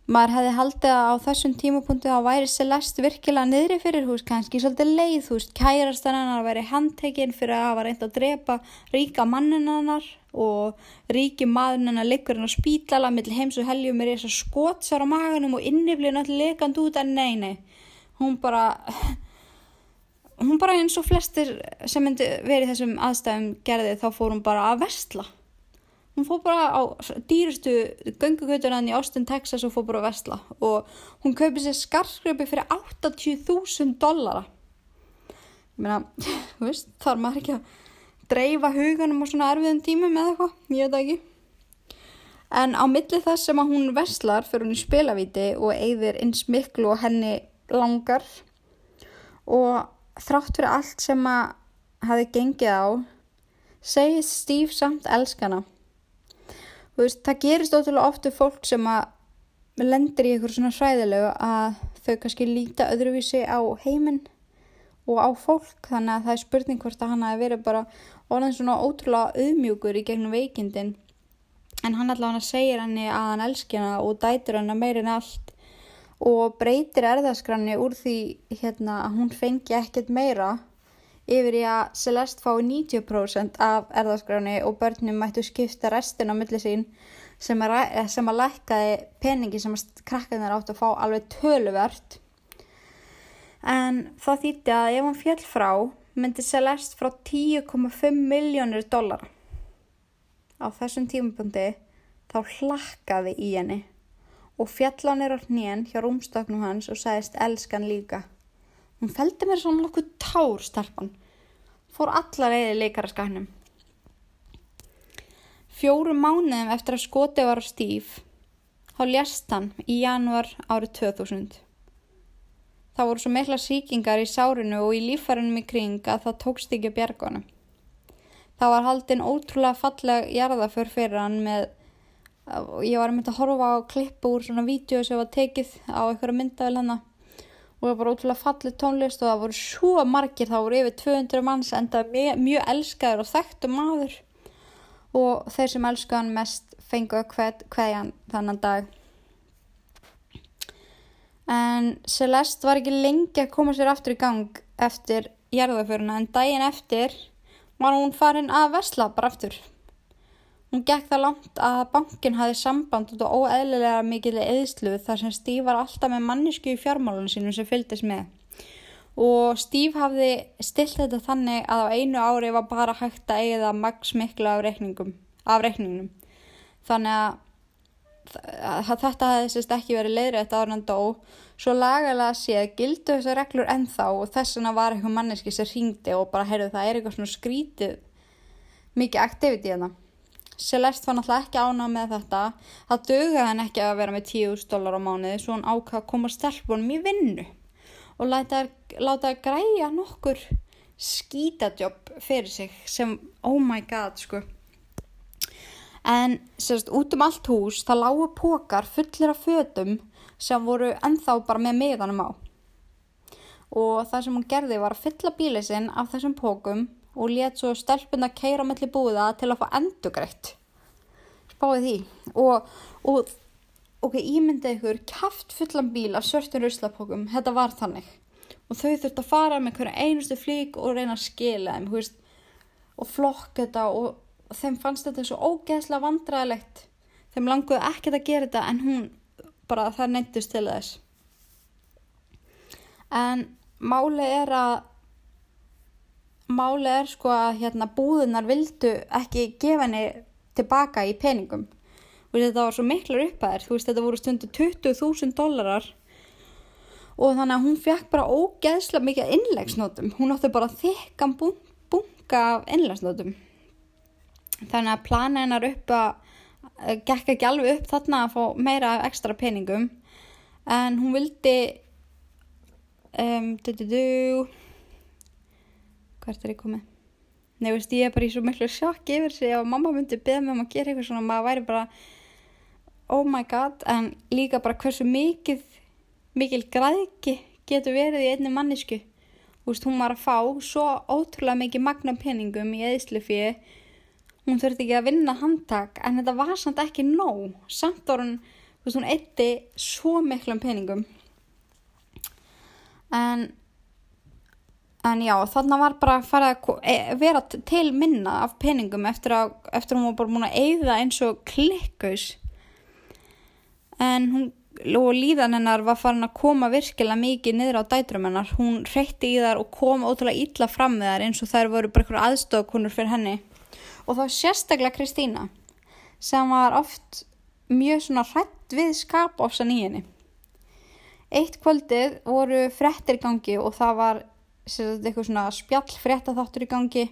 Maður hefði haldið að á þessum tímapunktu þá væri Celeste virkilega niðri fyrir hús, kannski svolítið leið, þú veist, kærastan hennar væri handtekinn fyrir að hafa reynd að drepa ríka mannin hennar og ríki maður hennar liggur hennar spítala millir heims og heljum er þess að skótsar á maganum og inniflið náttúrulega lekand út en nei, nei, hún bara, hún bara eins og flestir sem myndi verið þessum aðstæðum gerði þá fór hún bara að vestla hún fór bara á dýrustu göngugutunan í Austin, Texas og fór bara að vestla og hún kaupið sér skarfgröpi fyrir 80.000 dollara. Ég meina, þú veist þar maður ekki að dreifa huganum á svona erfiðum tímum eða eitthvað, ég veit ekki. En á milli þess sem að hún vestlar fyrir hún í spilavíti og eigðir eins miklu og henni langar. Og þrátt fyrir allt sem að hafi gengið á, segist Steve samt elskana. Veist, það gerist ótrúlega oftu fólk sem að lendir í einhverjum svona hræðilegu að þau kannski líta öðruvísi á heiminn og á fólk. Þannig að það er spurning hvort að hann hafi verið bara orðin svona ótrúlega auðmjúkur í gegnum veikindin. En hann allavega segir henni að hann elski hana og dætur hana meirinn allt og breytir erðaskranni úr því hérna, að hún fengi ekkert meira yfir í að Celeste fái 90% af erðaskranni og börnum mættu skipta restin á milli sín sem að, sem að lækkaði peningi sem að krakkarnir átt að fá alveg töluvert. En það þýtti að ef hann fjall frá myndi Celeste frá 10,5 miljónir dólar á þessum tímapunkti þá hlakkaði í henni og fjallan er á hnén hjá rúmstöknum hans og sagðist elskan líka. Hún feldi mér svona nokkuð tár stelpan, fór allar eða leikara skannum. Fjóru mánuðum eftir að skoti var á stíf, þá ljast hann í januar árið 2000. Það voru svo mikla síkingar í sárinu og í lífarinnum í kring að það tókst ekki að bjerga honum. Það var haldinn ótrúlega falleg jarðaför fyrir hann með, ég var að mynda að horfa á klippu úr svona vídeo sem var tekið á einhverja myndavel hann og það var ótrúlega fallið tónlist og það voru svo margir, það voru yfir 200 manns en það var mjög elskaður og þekktu maður og þeir sem elskaði hann mest fengu hverjan þannan dag. En Celeste var ekki lengi að koma sér aftur í gang eftir jarðaföruna en daginn eftir var hún farin að vesla bara aftur. Hún gekk það langt að bankin hafi samband út og óeðlilega mikilvæg eðslu þar sem Steve var alltaf með mannisku í fjármálunum sínum sem fylgdist með. Og Steve hafði stilt þetta þannig að á einu ári var bara hægt að eiga það maks miklu af, af reikningnum. Þannig að, að þetta hefði sérst ekki verið leiðrætt ára en dó Svo lagalega séð gildu þessar reglur ennþá og þess vegna var eitthvað manneski sem ringdi og bara heyrðu það er eitthvað svona skrítið mikið aktiviti hérna. Celeste var náttúrulega ekki ánað með þetta. Það dögði hann ekki að vera með 10.000 dólar á mánuði svo hann ákvað að koma stelpunum í vinnu og láta það græja nokkur skítadjobb fyrir sig sem oh my god sko. En sérst út um allt hús það lágu pókar fullir af fötum sem voru ennþá bara með miðanum á. Og það sem hún gerði var að fylla bílið sinn af þessum pókum og let svo stelpun að keira melli búða til að fá endugreitt. Spáði því. Og, og ok, ímyndið ykkur kæft fullan bíl af svörtun ruslapókum. Þetta var þannig. Og þau þurfti að fara með hverja einustu flík og reyna að skila þeim, veist, og flokk þetta og, þeim fannst þetta svo ógeðslega vandræðilegt. Þeim languði ekkert að gera þetta en hún bara það neyndist til þess en máli er að máli er sko að hérna búðunar vildu ekki gefa henni tilbaka í peningum. Og þetta var svo miklar upphæðir. Þú veist þetta voru stundu 20.000 dólarar og þannig að hún fekk bara ógeðslega mikið innlegsnótum hún átti bara þykkan bunga af innlegsnótum þannig að plana hennar upp að gekk ekki alveg upp þarna að fá meira ekstra peningum. En hún vildi um, du, du, du, hvert er ég komið? Nei, veist, ég er bara í svo miklu sjokk yfir sig ef mamma myndi beða mig um að gera eitthvað svona maður væri bara oh my god en líka bara hversu mikið mikil græðki getur verið í einni mannisku Veist, hún var að fá svo ótrúlega mikið magna peningum í eðislu fyrir hún þurfti ekki að vinna handtak en þetta var samt ekki nóg. Samt var hún, þú veist, hún eitti svo miklum peningum. En en já, þarna var bara að fara að e, vera til minna af peningum eftir að, eftir að hún var bara múin að eigða eins og klikkaus en hún og líðan hennar var farin að koma virkilega mikið niður á dætrum hennar. Hún reytti í þar og kom ótrúlega illa fram með þar eins og þær voru bara eitthvað aðstofakunur fyrir henni. Og þá sérstaklega Kristína sem var oft mjög svona hrætt við skapofsan í henni. Eitt kvöldið voru frettir gangi og það var eitthvað svona spjall frettatháttur í gangi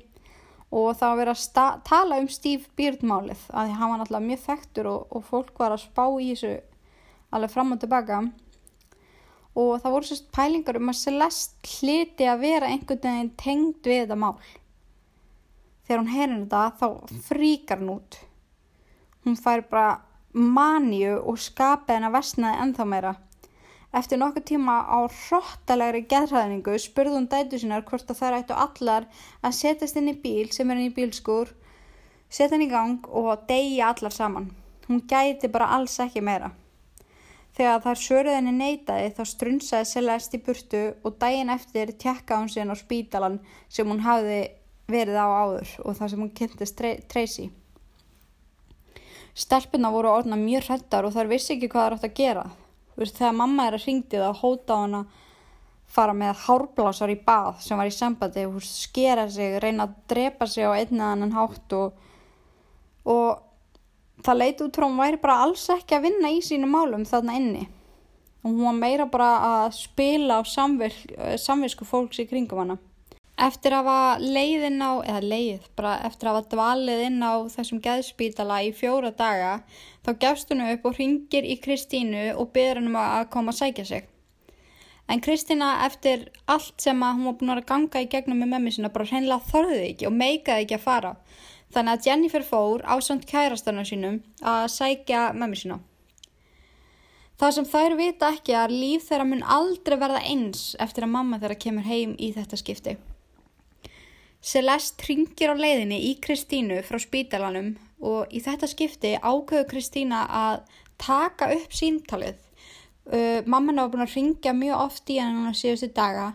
og það var verið að tala um Steve Beard-málið að því hann var náttúrulega mjög þekktur og, og fólk var að spá í þessu alveg fram og tilbaka og það voru sérst pælingar um að Celeste hliti að vera einhvern veginn tengd við þetta mál. Þegar hún heyrir þetta þá fríkar hún út. Hún fær bara maníu og skapið henn að vestnaði ennþá meira. Eftir nokkuð tíma á hróttalegri geðræðningu spurði hún dætu sínar hvort að þær ættu allar að setjast inn í bíl sem er inn í bílskur, setja henn í gang og deyja allar saman. Hún gæti bara alls ekki meira. Þegar þar svöruð henni neytaði þá strunsaði Celeste í burtu og daginn eftir tjekka hún síðan á spítalan sem hún hafði verið á áður og það sem hún kynntist Tracy. Stelpuna voru orðna mjög hrettar og þar vissi ekki hvað það átt að gera. Veist, þegar mamma er að ringdi það hóta á hann að fara með hárblásar í bað sem var í sambandi og skera sig, reyna að drepa sig á einna annan hátt og, og það leiti út frá hún væri bara alls ekki að vinna í sínu málum þarna inni og hún var meira bara að spila á samvisku fólks í kringum hana. Eftir að hafa leiðin á, eða leið, bara eftir að hafa dvalið inn á þessum geðspítala í fjóra daga þá gefst hún upp og ringir í Kristínu og byrður henni um að koma að sækja sig. En Kristína eftir allt sem hún var búin að ganga í gegnum með memmi sinna bara hreinlega þorðið ekki og meikaði ekki að fara Þannig að Jennifer fór á samt kærastarnar sínum að sækja mömmu sína. Það sem þær vita ekki að líf þeirra mun aldrei verða eins eftir að mamma þeirra kemur heim í þetta skipti. Celeste ringir á leiðinni í Kristínu frá spítalanum og í þetta skipti ákveðu Kristína að taka upp síntalið. Uh, mamma hennar var búin að ringja mjög oft í hennar síðustu daga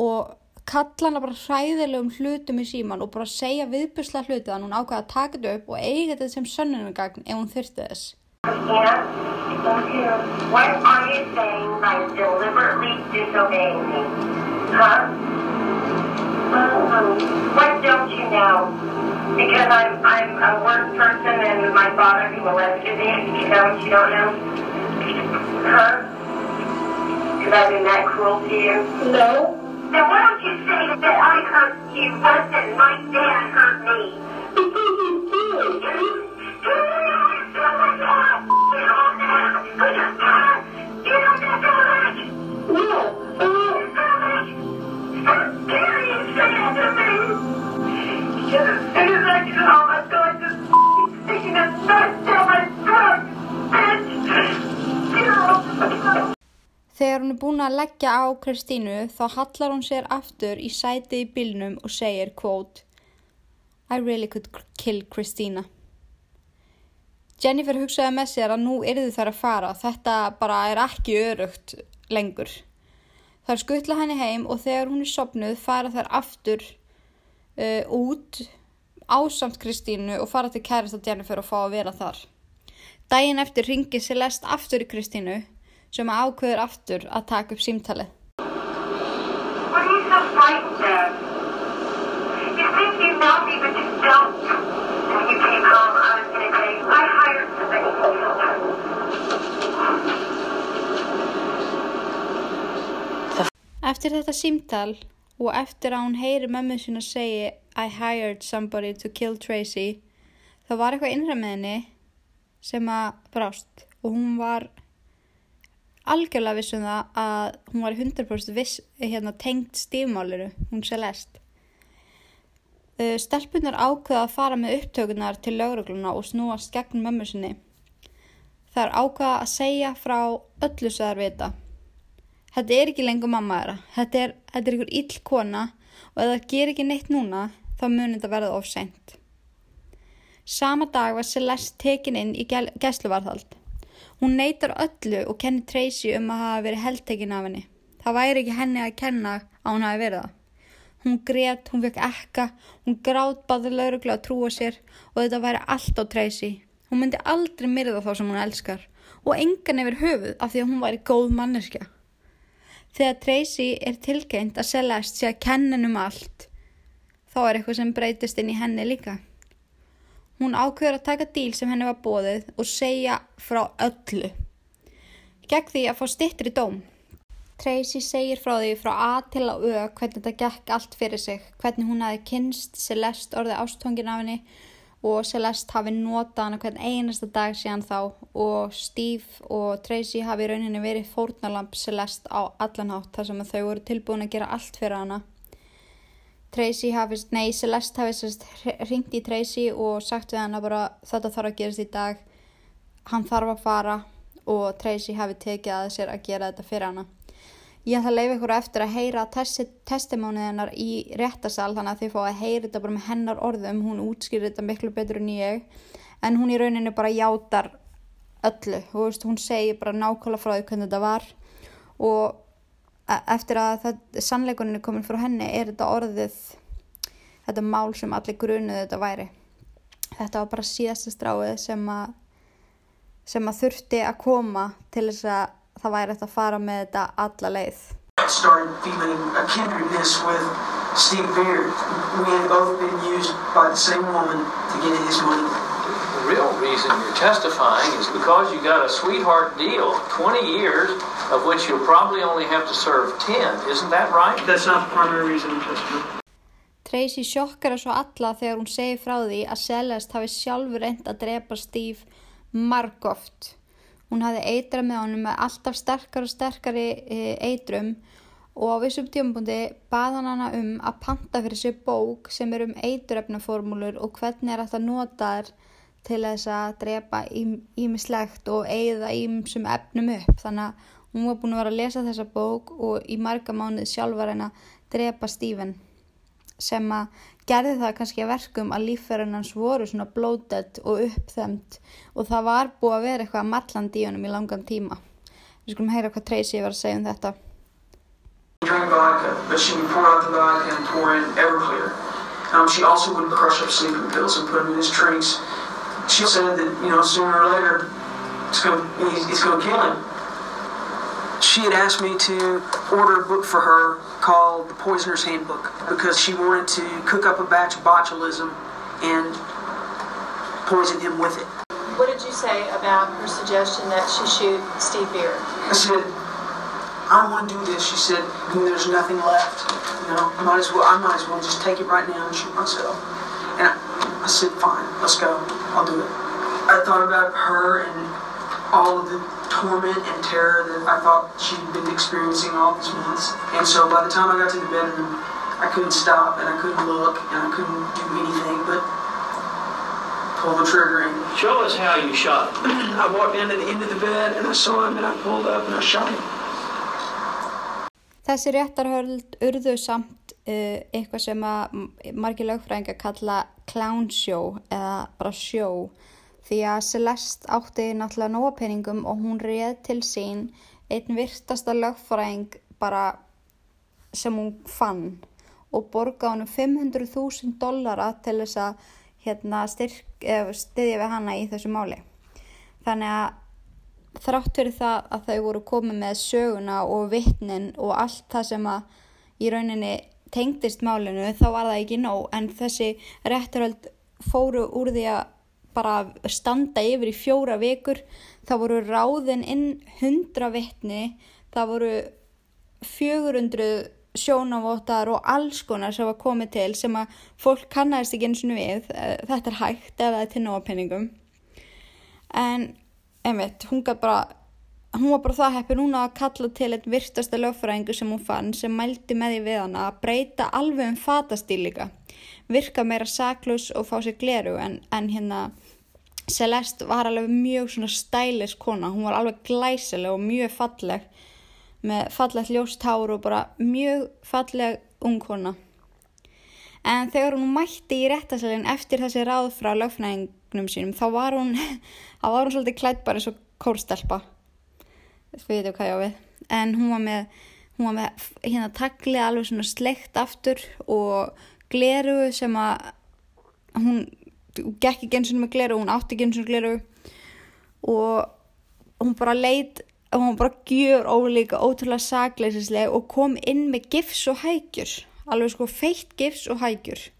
og kalla hana bara hræðilegum hlutum í síman og bara segja viðbusla hluti þannig hún ákvaða að taka þetta upp og eiga þetta sem sönnunagagn ef hún þurfti þess. What are you saying by deliberately disobeying me? Huh? What don't you know? Because I'm, I'm a worse person and my father who molested me. You know what you don't know? Huh? Because I've been that cruel to you? No. Then why don't you say that I hurt you worse than my dad hurt me? Because you did. Þegar hún er búin að leggja á Kristínu þá hallar hún sér aftur í sæti í bylnum og segir quote I really could kill Kristína. Jennifer hugsaði með sér að nú erðu þær að fara, þetta bara er ekki örugt lengur. Þar skuttla henni heim og þegar hún er sopnuð fara þær aftur uh, út ásamt Kristínu og fara til kærasta Jennifer og fá að vera þar. Dægin eftir ringi Celeste aftur í Kristínu sem ákveður aftur að taka upp símtalið. Eftir þetta símtal og eftir að hún heyri mömmu sín að segja I hired somebody to kill Tracy þá var eitthvað innræð með henni sem að brást og hún var algjörlega vissum það að hún var 100% viss, hérna, tengt stífmáliru, hún Celeste. Uh, Stelpunar ákveða að fara með upptökunar til lögrugluna og snúast gegn mömmu sinni. Það er ákveða að segja frá öllu sem það er vita. Þetta er ekki lengur mamma þeirra, þetta er, þetta er ykkur ill kona og ef það ger ekki neitt núna þá munir þetta verða ofseint. Sama dag var Celeste tekin inn í gæsluvarðhald. Hún neytar öllu og kennir Tracy um að hafa verið heldtekinn af henni. Það væri ekki henni að kenna að hún hafi verið það. Hún greiðt, hún fekk ekka, hún grátt baður lauruglega að trúa sér og þetta væri allt á Tracy. Hún myndi aldrei myrða þá sem hún elskar og engan yfir höfuð af því að hún væri góð manneskja. Þegar Tracy er tilkynnt að Celeste sé að kenna henn um allt, þá er eitthvað sem breytist inn í henni líka. Hún ákveður að taka díl sem henni var bóðið og segja frá öllu. Gekk því að fá stittur í dóm. Tracy segir frá því frá A til á Ö hvernig þetta gekk allt fyrir sig, hvernig hún hafi kynst Celeste orðið ástóngin af henni og Celeste hafi notað hana hvern einasta dag síðan þá og Steve og Tracy hafi í rauninni verið fórnalamp Celeste á allanhátt þar sem þau voru tilbúin að gera allt fyrir hana. Tracy hafi, nei Celeste hafi ringt í Tracy og sagt við hana bara þetta þarf að gerast í dag, hann þarf að fara og Tracy hafi tekið að sér að gera þetta fyrir hana. Ég ætla að leifa ykkur eftir að heyra testimónið hennar í réttasal þannig að þið fá að heyra þetta bara með hennar orðum, hún útskýrir þetta miklu betur en ég. En hún í rauninu bara játar öllu, veist, hún segir bara nákvæmlega frá því hvernig þetta var. Og e, eftir að sannleikunni komin frá henni er þetta orðið, þetta mál sem allir grunuð þetta væri. Þetta var bara síðasta stráið sem að, sem að þurfti að koma til þess að það væri eftir að fara með þetta alla leið. started feeling a kindredness with Steve Beard. We had both been used by the same woman to get his money. The real reason you're testifying is because you got a sweetheart deal, 20 years, of which you'll probably only have to serve 10. Isn't that right? That's not the primary reason I'm testifying. Tracy sjokkar svo alla þegar hún segir frá því að Celeste hafi sjálfur reynd að drepa Steve margóft. Hún hafði eitra með honum með alltaf sterkar og sterkari e, eitrum og á vissum tímabundi baðan hana um að panta fyrir sér bók sem er um eituröfnaformúlur og hvernig er þetta notaður til þess að drepa ímislegt og eigða ímsum efnum upp. Þannig að hún var búin að vera að lesa þessa bók og í marga mánuð sjálfar henn að drepa Stephen sem að gerði það kannski að verkum að lífverðin hans voru svona blótett og uppþemt og það var búið að vera eitthvað malland í honum í langan tíma. Við skulum heyra hvað Tracy var að segja um þetta. Vodka. Um, she also would crush up sleeping pills and put them in his drinks. She said that, you know, sooner or later, it's going to kill him. She had asked me to order a book for her called The Poisoner's Handbook because she wanted to cook up a batch of botulism and poison him with it. What did you say about her suggestion that she shoot Steve Beard? I said, I don't want to do this. She said, there's nothing left. You know, I might as well, I might as well just take it right now and shoot myself. And I, I said, fine, let's go. I'll do it. I thought about her and all of the torment and terror that I thought she'd been experiencing all these months. And so by the time I got to the bedroom, I couldn't stop and I couldn't look and I couldn't do anything but pull the trigger and show us how you shot. I walked into the end of the bed and I saw him and I pulled up and I shot him. Þessi réttarhöld urðu samt uh, eitthvað sem að margir lögfræðingar kalla clown show eða bara show því að Celeste átti náttúrulega nóga peningum og hún reið til sín einn virtasta lögfræðing bara sem hún fann og borga hann um 500.000 dollara til þess að hérna, styðja við hana í þessu máli. Þannig að þrátt fyrir það að þau voru komið með söguna og vittnin og allt það sem að í rauninni tengdist málinu þá var það ekki nóg en þessi rétturhald fóru úr því að bara standa yfir í fjóra vikur. Það voru ráðin inn hundra vittni það voru 400 sjónavóttar og alls konar sem var komið til sem að fólk kannast ekki eins og við. Þetta er hægt eða til nópenningum en einmitt hún gæti bara hún var bara það hefði núna að kalla til einn virtasta lögfræðingu sem hún fann sem mældi með því við hana að breyta alveg um fatastíl líka. Virka meira saklus og fá sér gleru en, en hérna Celeste var alveg mjög svona stælis kona, hún var alveg glæsileg og mjög falleg með fallegt ljóst hár og bara mjög falleg ung kona. En þegar hún mætti í réttasalinn eftir þessi ráð frá lögfnæðingnum sínum þá var hún, þá var hún svolítið klætt bara eins og kórstelpa, við veitum hvað ég á við, en hún var með, hún var með hérna taklið alveg svona sleikt aftur og gleru sem að hún hún gekk ekki eins og með gleru, hún átti ekki eins og gleru og hún bara leit, hún bara gjör ólíka, ótrúlega sagleisislega og kom inn með gifs og hægjur, alveg sko feitt gifs og hægjur.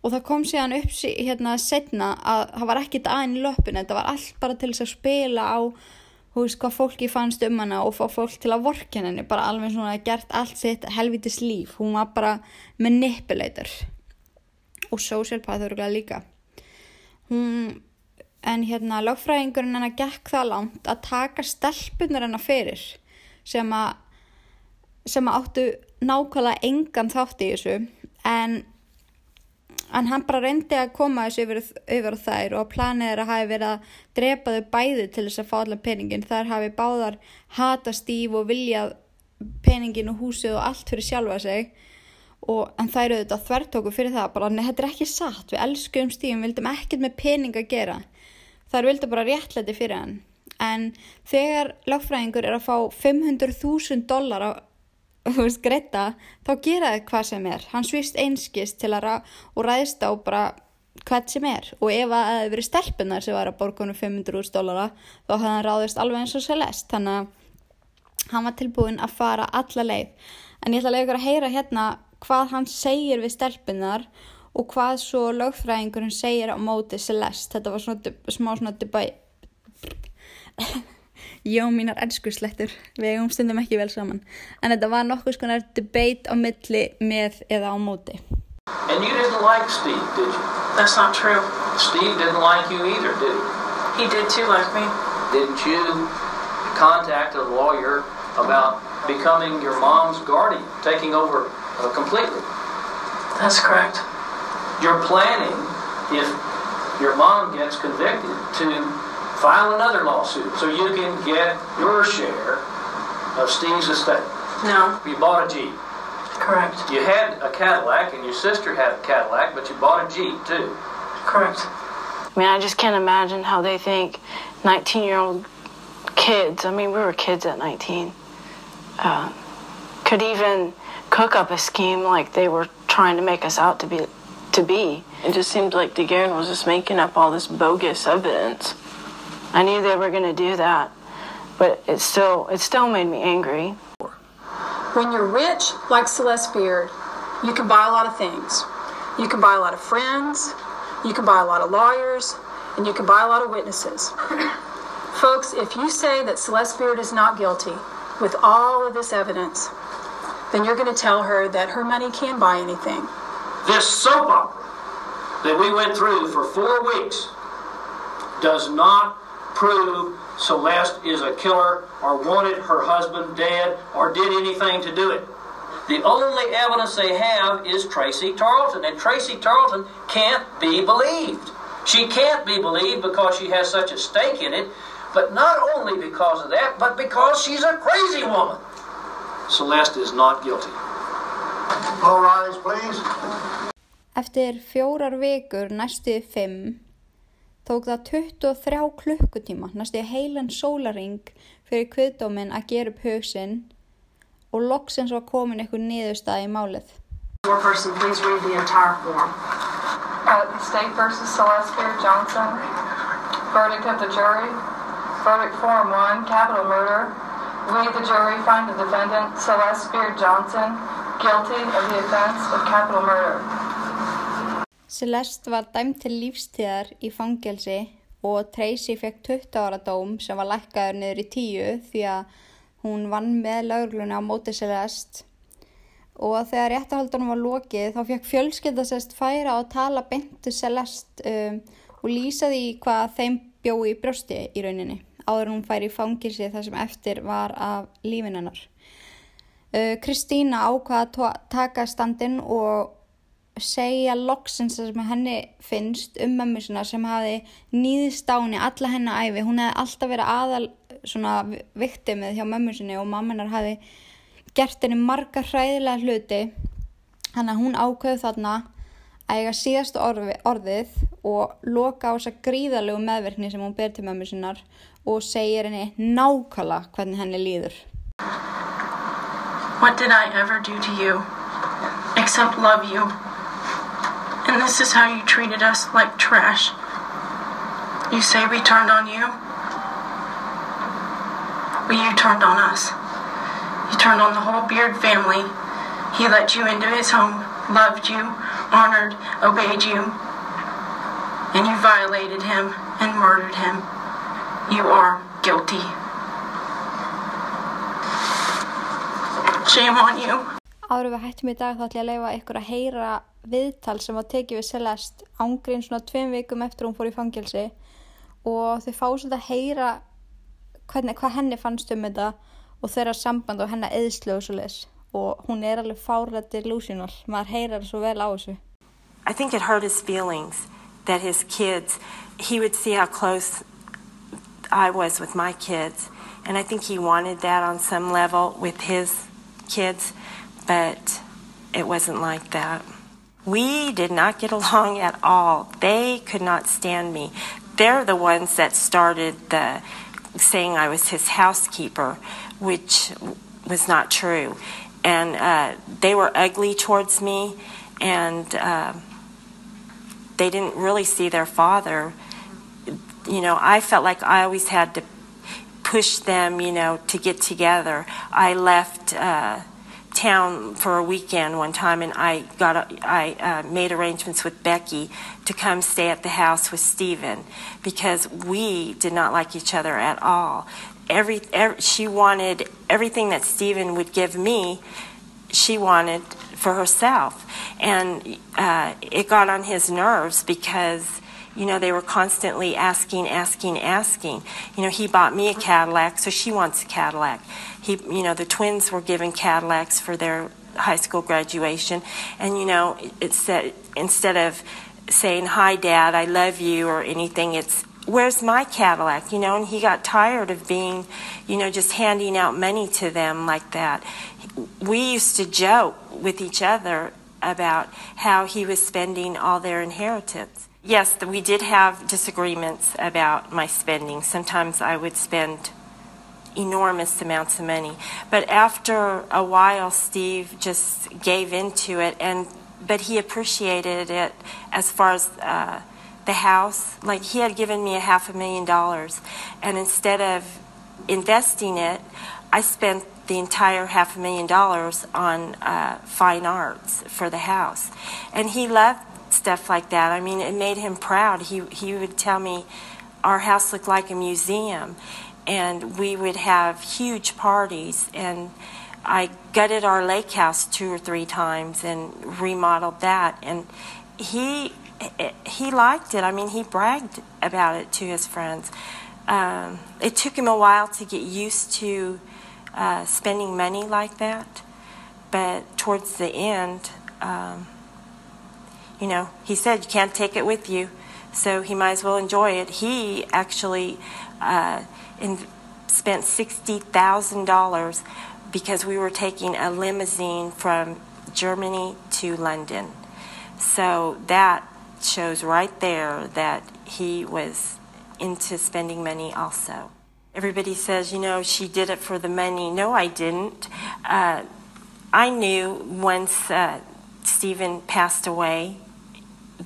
Og það kom síðan upp hérna setna að það var ekkit aðeins löpun, þetta var allt bara til þess að spila á hú veist hvað fólki fannst um hana og fá fólk til að vorkja henni, bara alveg svona gert allt sitt helvitis líf, hún var bara manipulator. Og social path örgulega líka hún, en hérna lögfræðingurinn hennar gekk það langt að taka stelpunar hennar fyrir sem að sem að áttu nákvæmlega engan þátt í þessu. En, en hann bara reyndi að koma þessu yfir, yfir þær og planið er að hafi verið að drepa þau bæði til þess að fá allar peningin. Þar hafi báðar hata stíf og viljað peningin og húsið og allt fyrir sjálfa sig og, en það eru auðvitað þvertóku fyrir það bara, nei, þetta er ekki satt, við elskum stífum vildum ekkert með pening að gera. Þar vildu bara réttlæti fyrir hann. En þegar lagfræðingur er að fá 500.000 dólar á greita, þá gera það hvað sem er. Hann svist einskist til að og ræðist á bara hvað sem er. Og ef það hefði verið stelpunar sem var að borgunum 500.000 dólara þá hefði hann ráðist alveg eins og Celeste. Þannig að hann var tilbúin að fara alla leið. En ég ætla að lega ykkur að heyra hérna hvað hann segir við stelpunar og hvað svo lögfræðingurinn segir á móti Celeste. Þetta var svona, smá svona debæ... Jó, mínar ennskuslettur. Við hefum stundum ekki vel saman. En þetta var nokkuð skonar debate á milli með eða á móti. And you didn't like Steve, did you? That's not true. Steve didn't like you either, did he? He did too like me. Didn't you contact a lawyer about becoming your mom's guardian, taking over uh, completely. That's correct. You're planning, if your mom gets convicted, to file another lawsuit so you can get your share of Steve's estate. No. You bought a Jeep. Correct. You had a Cadillac and your sister had a Cadillac, but you bought a Jeep too. Correct. I mean, I just can't imagine how they think 19 year old kids, I mean, we were kids at 19, uh, could even cook up a scheme like they were trying to make us out to be. To be. It just seemed like DeGuerin was just making up all this bogus evidence. I knew they were going to do that, but it still it still made me angry. When you're rich, like Celeste Beard, you can buy a lot of things. You can buy a lot of friends, you can buy a lot of lawyers, and you can buy a lot of witnesses. Folks, if you say that Celeste Beard is not guilty with all of this evidence, then you're going to tell her that her money can buy anything. This soap opera that we went through for four weeks does not prove Celeste is a killer or wanted her husband dead or did anything to do it. The only evidence they have is Tracy Tarleton, and Tracy Tarleton can't be believed. She can't be believed because she has such a stake in it, but not only because of that, but because she's a crazy woman. Celeste is not guilty. All rise, please. Eftir fjórar vikur næstuði fimm tók það 23 klukkutíma næstuði heilan sólaring fyrir kviðdóminn að gera upp hugsin og loksins var komin eitthvað niðurstað í málið. Person, please read the entire form. Uh, state versus Celeste Beard Johnson. Verdict of the jury. Verdict form one, capital murder. We, the jury, find the defendant, Celeste Beard Johnson, guilty of the offense of capital murder. Celeste var dæmt til lífstíðar í fangelsi og Tracy fekk 20 ára dóm sem var lækkaður niður í 10 því að hún vann með lauglunni á móti Celeste og þegar réttahaldunum var lokið þá fekk fjölskyldasest færa og tala beintu Celeste um, og lýsa því hvað þeim bjói í brjósti í rauninni áður hún færi í fangilsi þar sem eftir var af lífinennar. Uh, Kristína ákvaða að taka standinn og segja loksins það sem henni finnst um mömmu svona sem hafi nýðist á henni alla henni æfi. Hún hefði alltaf verið aðal viktimið hjá mömmu sinni og mamminar hafi gert henni marga hræðilega hluti. Þannig að hún ákveði þarna að eiga síðastu orði, orðið og loka á þessa gríðalegu meðverkni sem hún ber til mömmu sinnar og segir henni nákvæmlega hvernig henni líður. What did I ever do to you except love you? And this is how you treated us like trash. You say we turned on you? Well, you turned on us. You turned on the whole Beard family. He let you into his home, loved you, honored, obeyed you. And you violated him and murdered him. You are guilty. Shame on you. Áður við hættum í dag þá ætlum ég að leifa ykkur að heyra viðtal sem var tekið við Celeste ángrín svona tveim vikum eftir hún fór í fangelsi og þau fá svolítið að heyra hvernig, hvað henni fannst um þetta og þeirra samband og hennar eðslu og svo les og hún er alveg fárlega delusional, maður heyrar svo vel á þessu. I think it hurt his feelings that his kids, he would see how close I was with my kids. And I think he wanted that on some level with his kids, but it wasn't like that. We did not get along at all. They could not stand me. They're the ones that started the saying I was his housekeeper, which was not true. And uh, they were ugly towards me, and uh, they didn't really see their father. You know, I felt like I always had to push them, you know, to get together. I left uh, town for a weekend one time, and I got a, I uh, made arrangements with Becky to come stay at the house with Stephen because we did not like each other at all. Every, every she wanted everything that Stephen would give me. She wanted for herself, and uh, it got on his nerves because you know, they were constantly asking, asking, asking. You know, he bought me a Cadillac, so she wants a Cadillac. He, you know, the twins were given Cadillacs for their high school graduation, and you know, it said instead of saying "Hi, Dad, I love you" or anything, it's "Where's my Cadillac?" You know, and he got tired of being, you know, just handing out money to them like that. We used to joke with each other about how he was spending all their inheritance. Yes, we did have disagreements about my spending. Sometimes I would spend enormous amounts of money. But after a while, Steve just gave into it, and but he appreciated it as far as uh, the house. Like he had given me a half a million dollars, and instead of investing it, I spent the entire half a million dollars on uh, fine arts for the house, and he loved stuff like that. I mean, it made him proud. He he would tell me our house looked like a museum, and we would have huge parties. And I gutted our lake house two or three times and remodeled that. And he he liked it. I mean, he bragged about it to his friends. Um, it took him a while to get used to uh, spending money like that, but towards the end. Um, you know, he said you can't take it with you, so he might as well enjoy it. He actually uh, in, spent sixty thousand dollars because we were taking a limousine from Germany to London. So that shows right there that he was into spending money also. Everybody says, you know, she did it for the money. No, I didn't. Uh, I knew once uh, Stephen passed away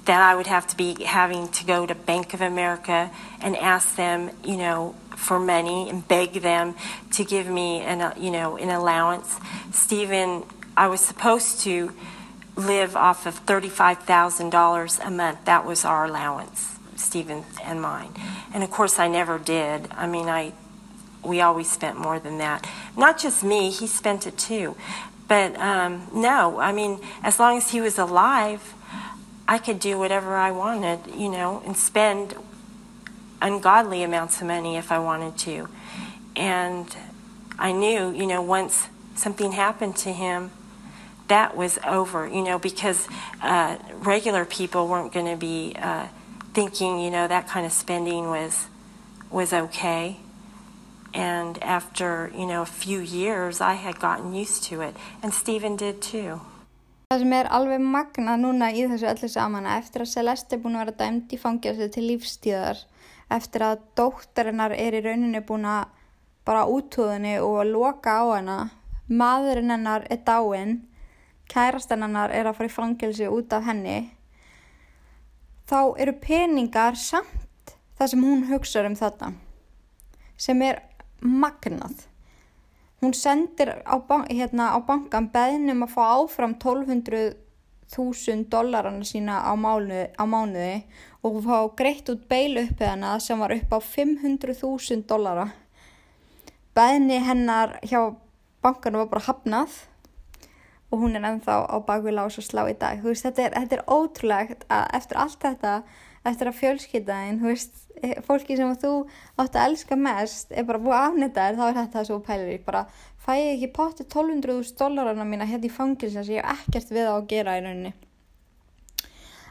that I would have to be having to go to Bank of America and ask them, you know, for money and beg them to give me an, uh, you know, an allowance. Stephen, I was supposed to live off of $35,000 a month. That was our allowance, Stephen and mine. And of course, I never did. I mean, I, we always spent more than that. Not just me, he spent it too. But um, no, I mean, as long as he was alive, I could do whatever I wanted, you know, and spend ungodly amounts of money if I wanted to. And I knew, you know, once something happened to him, that was over, you know, because uh, regular people weren't going to be uh, thinking, you know, that kind of spending was was okay. And after, you know, a few years, I had gotten used to it, and Stephen did too. Það sem er alveg magnað núna í þessu öllu saman eftir að Celeste er búin að vera dæmt í fangjast til lífstíðar eftir að dóttarinnar er í rauninni búin að bara útúðinni og að loka á hana. Maðurinn hennar er dáinn kærastan hennar er að fara í fangelsi út af henni. Þá eru peningar samt það sem hún hugsaður um þetta sem er magnað hún sendir á, bank, hérna, á bankan beðnum að fá áfram 1200.000 dollarana sína á, mánu, á mánuði og fá greitt út beil uppið hana sem var upp á 500.000 dollara. Beðni hennar hjá bankanu var bara hafnað og hún er ennþá á bakvið lás og slá í dag. Veist, þetta er, þetta er ótrúlegt að eftir allt þetta, eftir að fjölskyldaðin þú veist, eh, fólki sem þú átt að elska mest er bara búið afnita þér, þá er þetta svo pælir ég bara fæ ég ekki potti 1200.000 dólarana mína hérna í fangilsa sem ég hef ekkert við á að gera í rauninni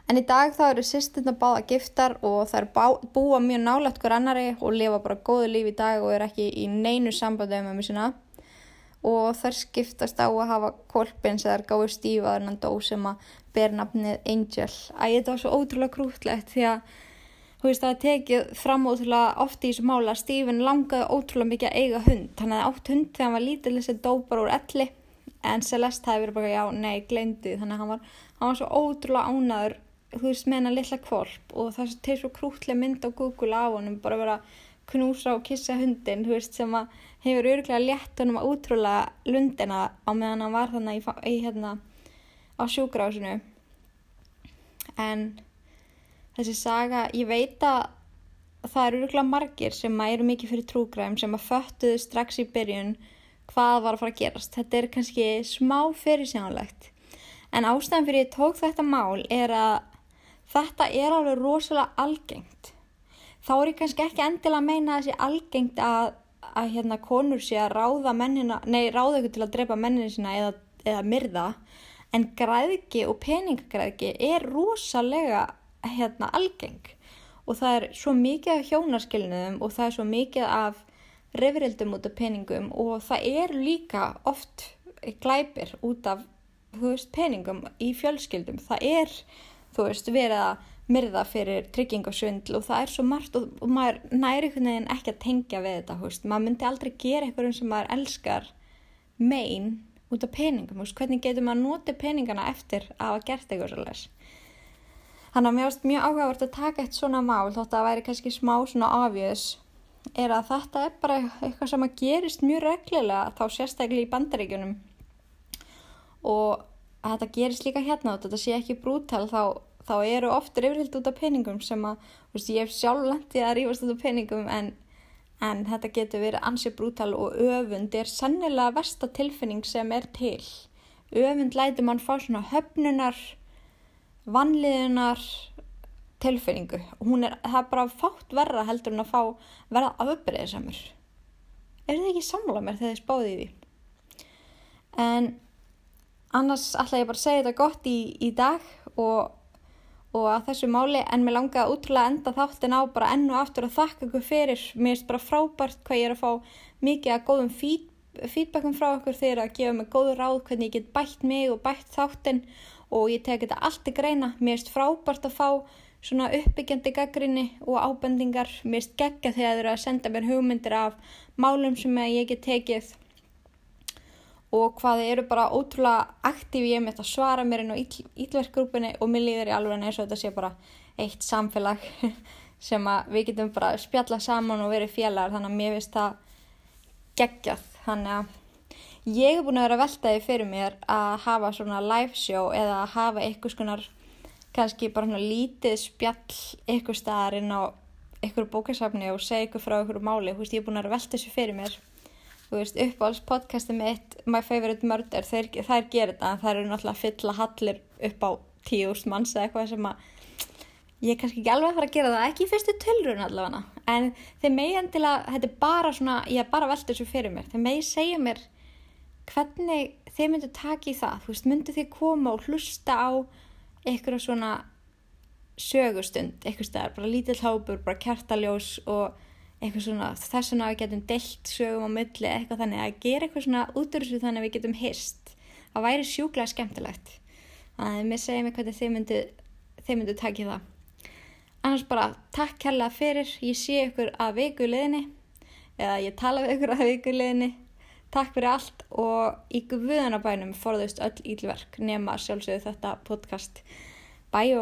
En í dag þá eru sýstirna báða giftar og það er búa mjög nálægt hver annari og lifa bara góðu líf í dag og er ekki í neinu sambandi með mér sína. Og þær skiptast á að hafa kolpin sem þær gáði stífaður en dó sem að ber nafnið Angel. Æ, þetta var svo ótrúlega krútlegt því að þú veist það tekið fram ótrúlega oft í þessu mála að Stephen langaði ótrúlega mikið að eiga hund. Hann hefði átt hund þegar hann var lítill þessi dópar úr elli en Celeste hefði verið bara já, nei, glemdi þannig að hann var, hann var svo ótrúlega ánaður þú veist, með hennar lilla kvolp og það er svo krútlega mynd á Google á honum bara vera knúsa og kissa hundin, þú veist, sem að hefur öruglega létt honum að útrúlega lundina á meðan hann var þannig í, í hérna á sjúgrásinu en þessi saga, ég veit að það eru öruglega margir sem eru mikið fyrir trúgræm sem að föttuðu strax í byrjun hvað var að fara að gerast. Þetta er kannski smá fyrirsjánlegt en ástæðan fyrir ég tók þetta mál er að Þetta er alveg rosalega algengt. Þá er ég kannski ekki endilega að meina sé algengt að, að hérna konur sé að ráða mennina, nei ráða ykkur til að drepa mennina sína eða, eða myrða en græðki og peningagræðki er rosalega hérna algeng og það er svo mikið af hjónaskilniðum og það er svo mikið af reyfrildum út af peningum og það er líka oft glæpir út af veist, peningum í fjölskyldum. Það er þú veist, verið að myrða fyrir tryggingasvindl og það er svo margt og, og maður næri einhvern veginn ekki að tengja við þetta, veist, maður myndi aldrei gera eitthvað sem maður elskar megin út af peningum, veist, hvernig getur maður notið peningana eftir að hafa gert eitthvað svolítið. Þannig að mér finnst mjög áhugavert að taka eitt svona mál, þótt að það væri kannski smá svona afjöðs, er að þetta er bara eitthvað sem að gerist mjög reglulega þá sérstaklega í bandaríkunum og að þetta gerist líka hérna og þetta sé ekki brútal þá, þá eru oftur yfirhild út af peningum sem að, þú veist, ég hef sjálf landið að rífast út af peningum en, en þetta getur verið ansið brútal og öfund er sannilega versta tilfinning sem er til. Öfund læti mann fá svona höfnunar, vanliðunar tilfinningu hún er, það er bara fátt verra heldur en að fá verða afbreyðið samur. Er þið ekki samlað mér þegar þið spáðið því? En annars ætla ég bara að segja þetta gott í, í dag og, og að þessu máli en mér langaði að útrúlega enda þáttin á bara enn og aftur að þakka ykkur fyrir. Mér finnst bara frábært hvað ég er að fá mikið að góðum feed, feedbackum frá ykkur. Þegar að gefa mig góður ráð hvernig ég get bætt mig og bætt þáttin og ég tek þetta allt í greina. Mér finnst frábært að fá svona uppbyggjandi gaggrinni og ábendingar. Mér finnst geggja þegar þeir eru að senda mér hugmyndir af málum sem ég get tekið og hvað þið eru bara ótrúlega aktíf ég með þetta svara mér inn á ítlverkgrúpunni og mér líður í alveg eins og þetta sé bara eitt samfélag sem að við getum bara spjalla saman og verið félagar þannig að mér finnst það geggjað. Þannig að ég hef búin að vera veltaði fyrir mér að hafa svona live show eða að hafa eitthvað skonar kannski bara svona lítið spjall eitthvað staðar inn á eitthvað bókasafni og segja eitthvað frá eitthvað máli, þú veist ég hef búin að vera veltaði þessu fyrir mér þú veist, uppáhalds podcasti mitt My Favorite Murder, þeir, þær gerir þetta en þær eru náttúrulega fylla hallir upp á tíust manns eða eitthvað sem að ég er kannski ekki alveg að fara að gera það ekki í fyrstu tölrun allavega. En þeir megi endilega, þetta er bara svona ég er bara veltið þessu fyrir mér, þeir megi segja mér hvernig þeir myndu taka í það, þú veist, myndu þeir koma og hlusta á eitthvað svona sögustund, eitthvað stær, bara lítill hápur, bara kertaljós og eitthvað svona þess vegna við getum deilt sögum á milli eitthvað þannig að gera eitthvað svona út úr þessu þannig að við getum hist. Það væri sjúklega skemmtilegt. Þannig að mér segja mig hvernig þeir myndu þeir myndu takja það. Annars bara takk kærlega fyrir ég sé ykkur að viku leðinni eða ég tala við ykkur að viku leðinni takk fyrir allt og í guðanabænum forðust öll ílverk nema sjálfsögðu þetta podcast. Bye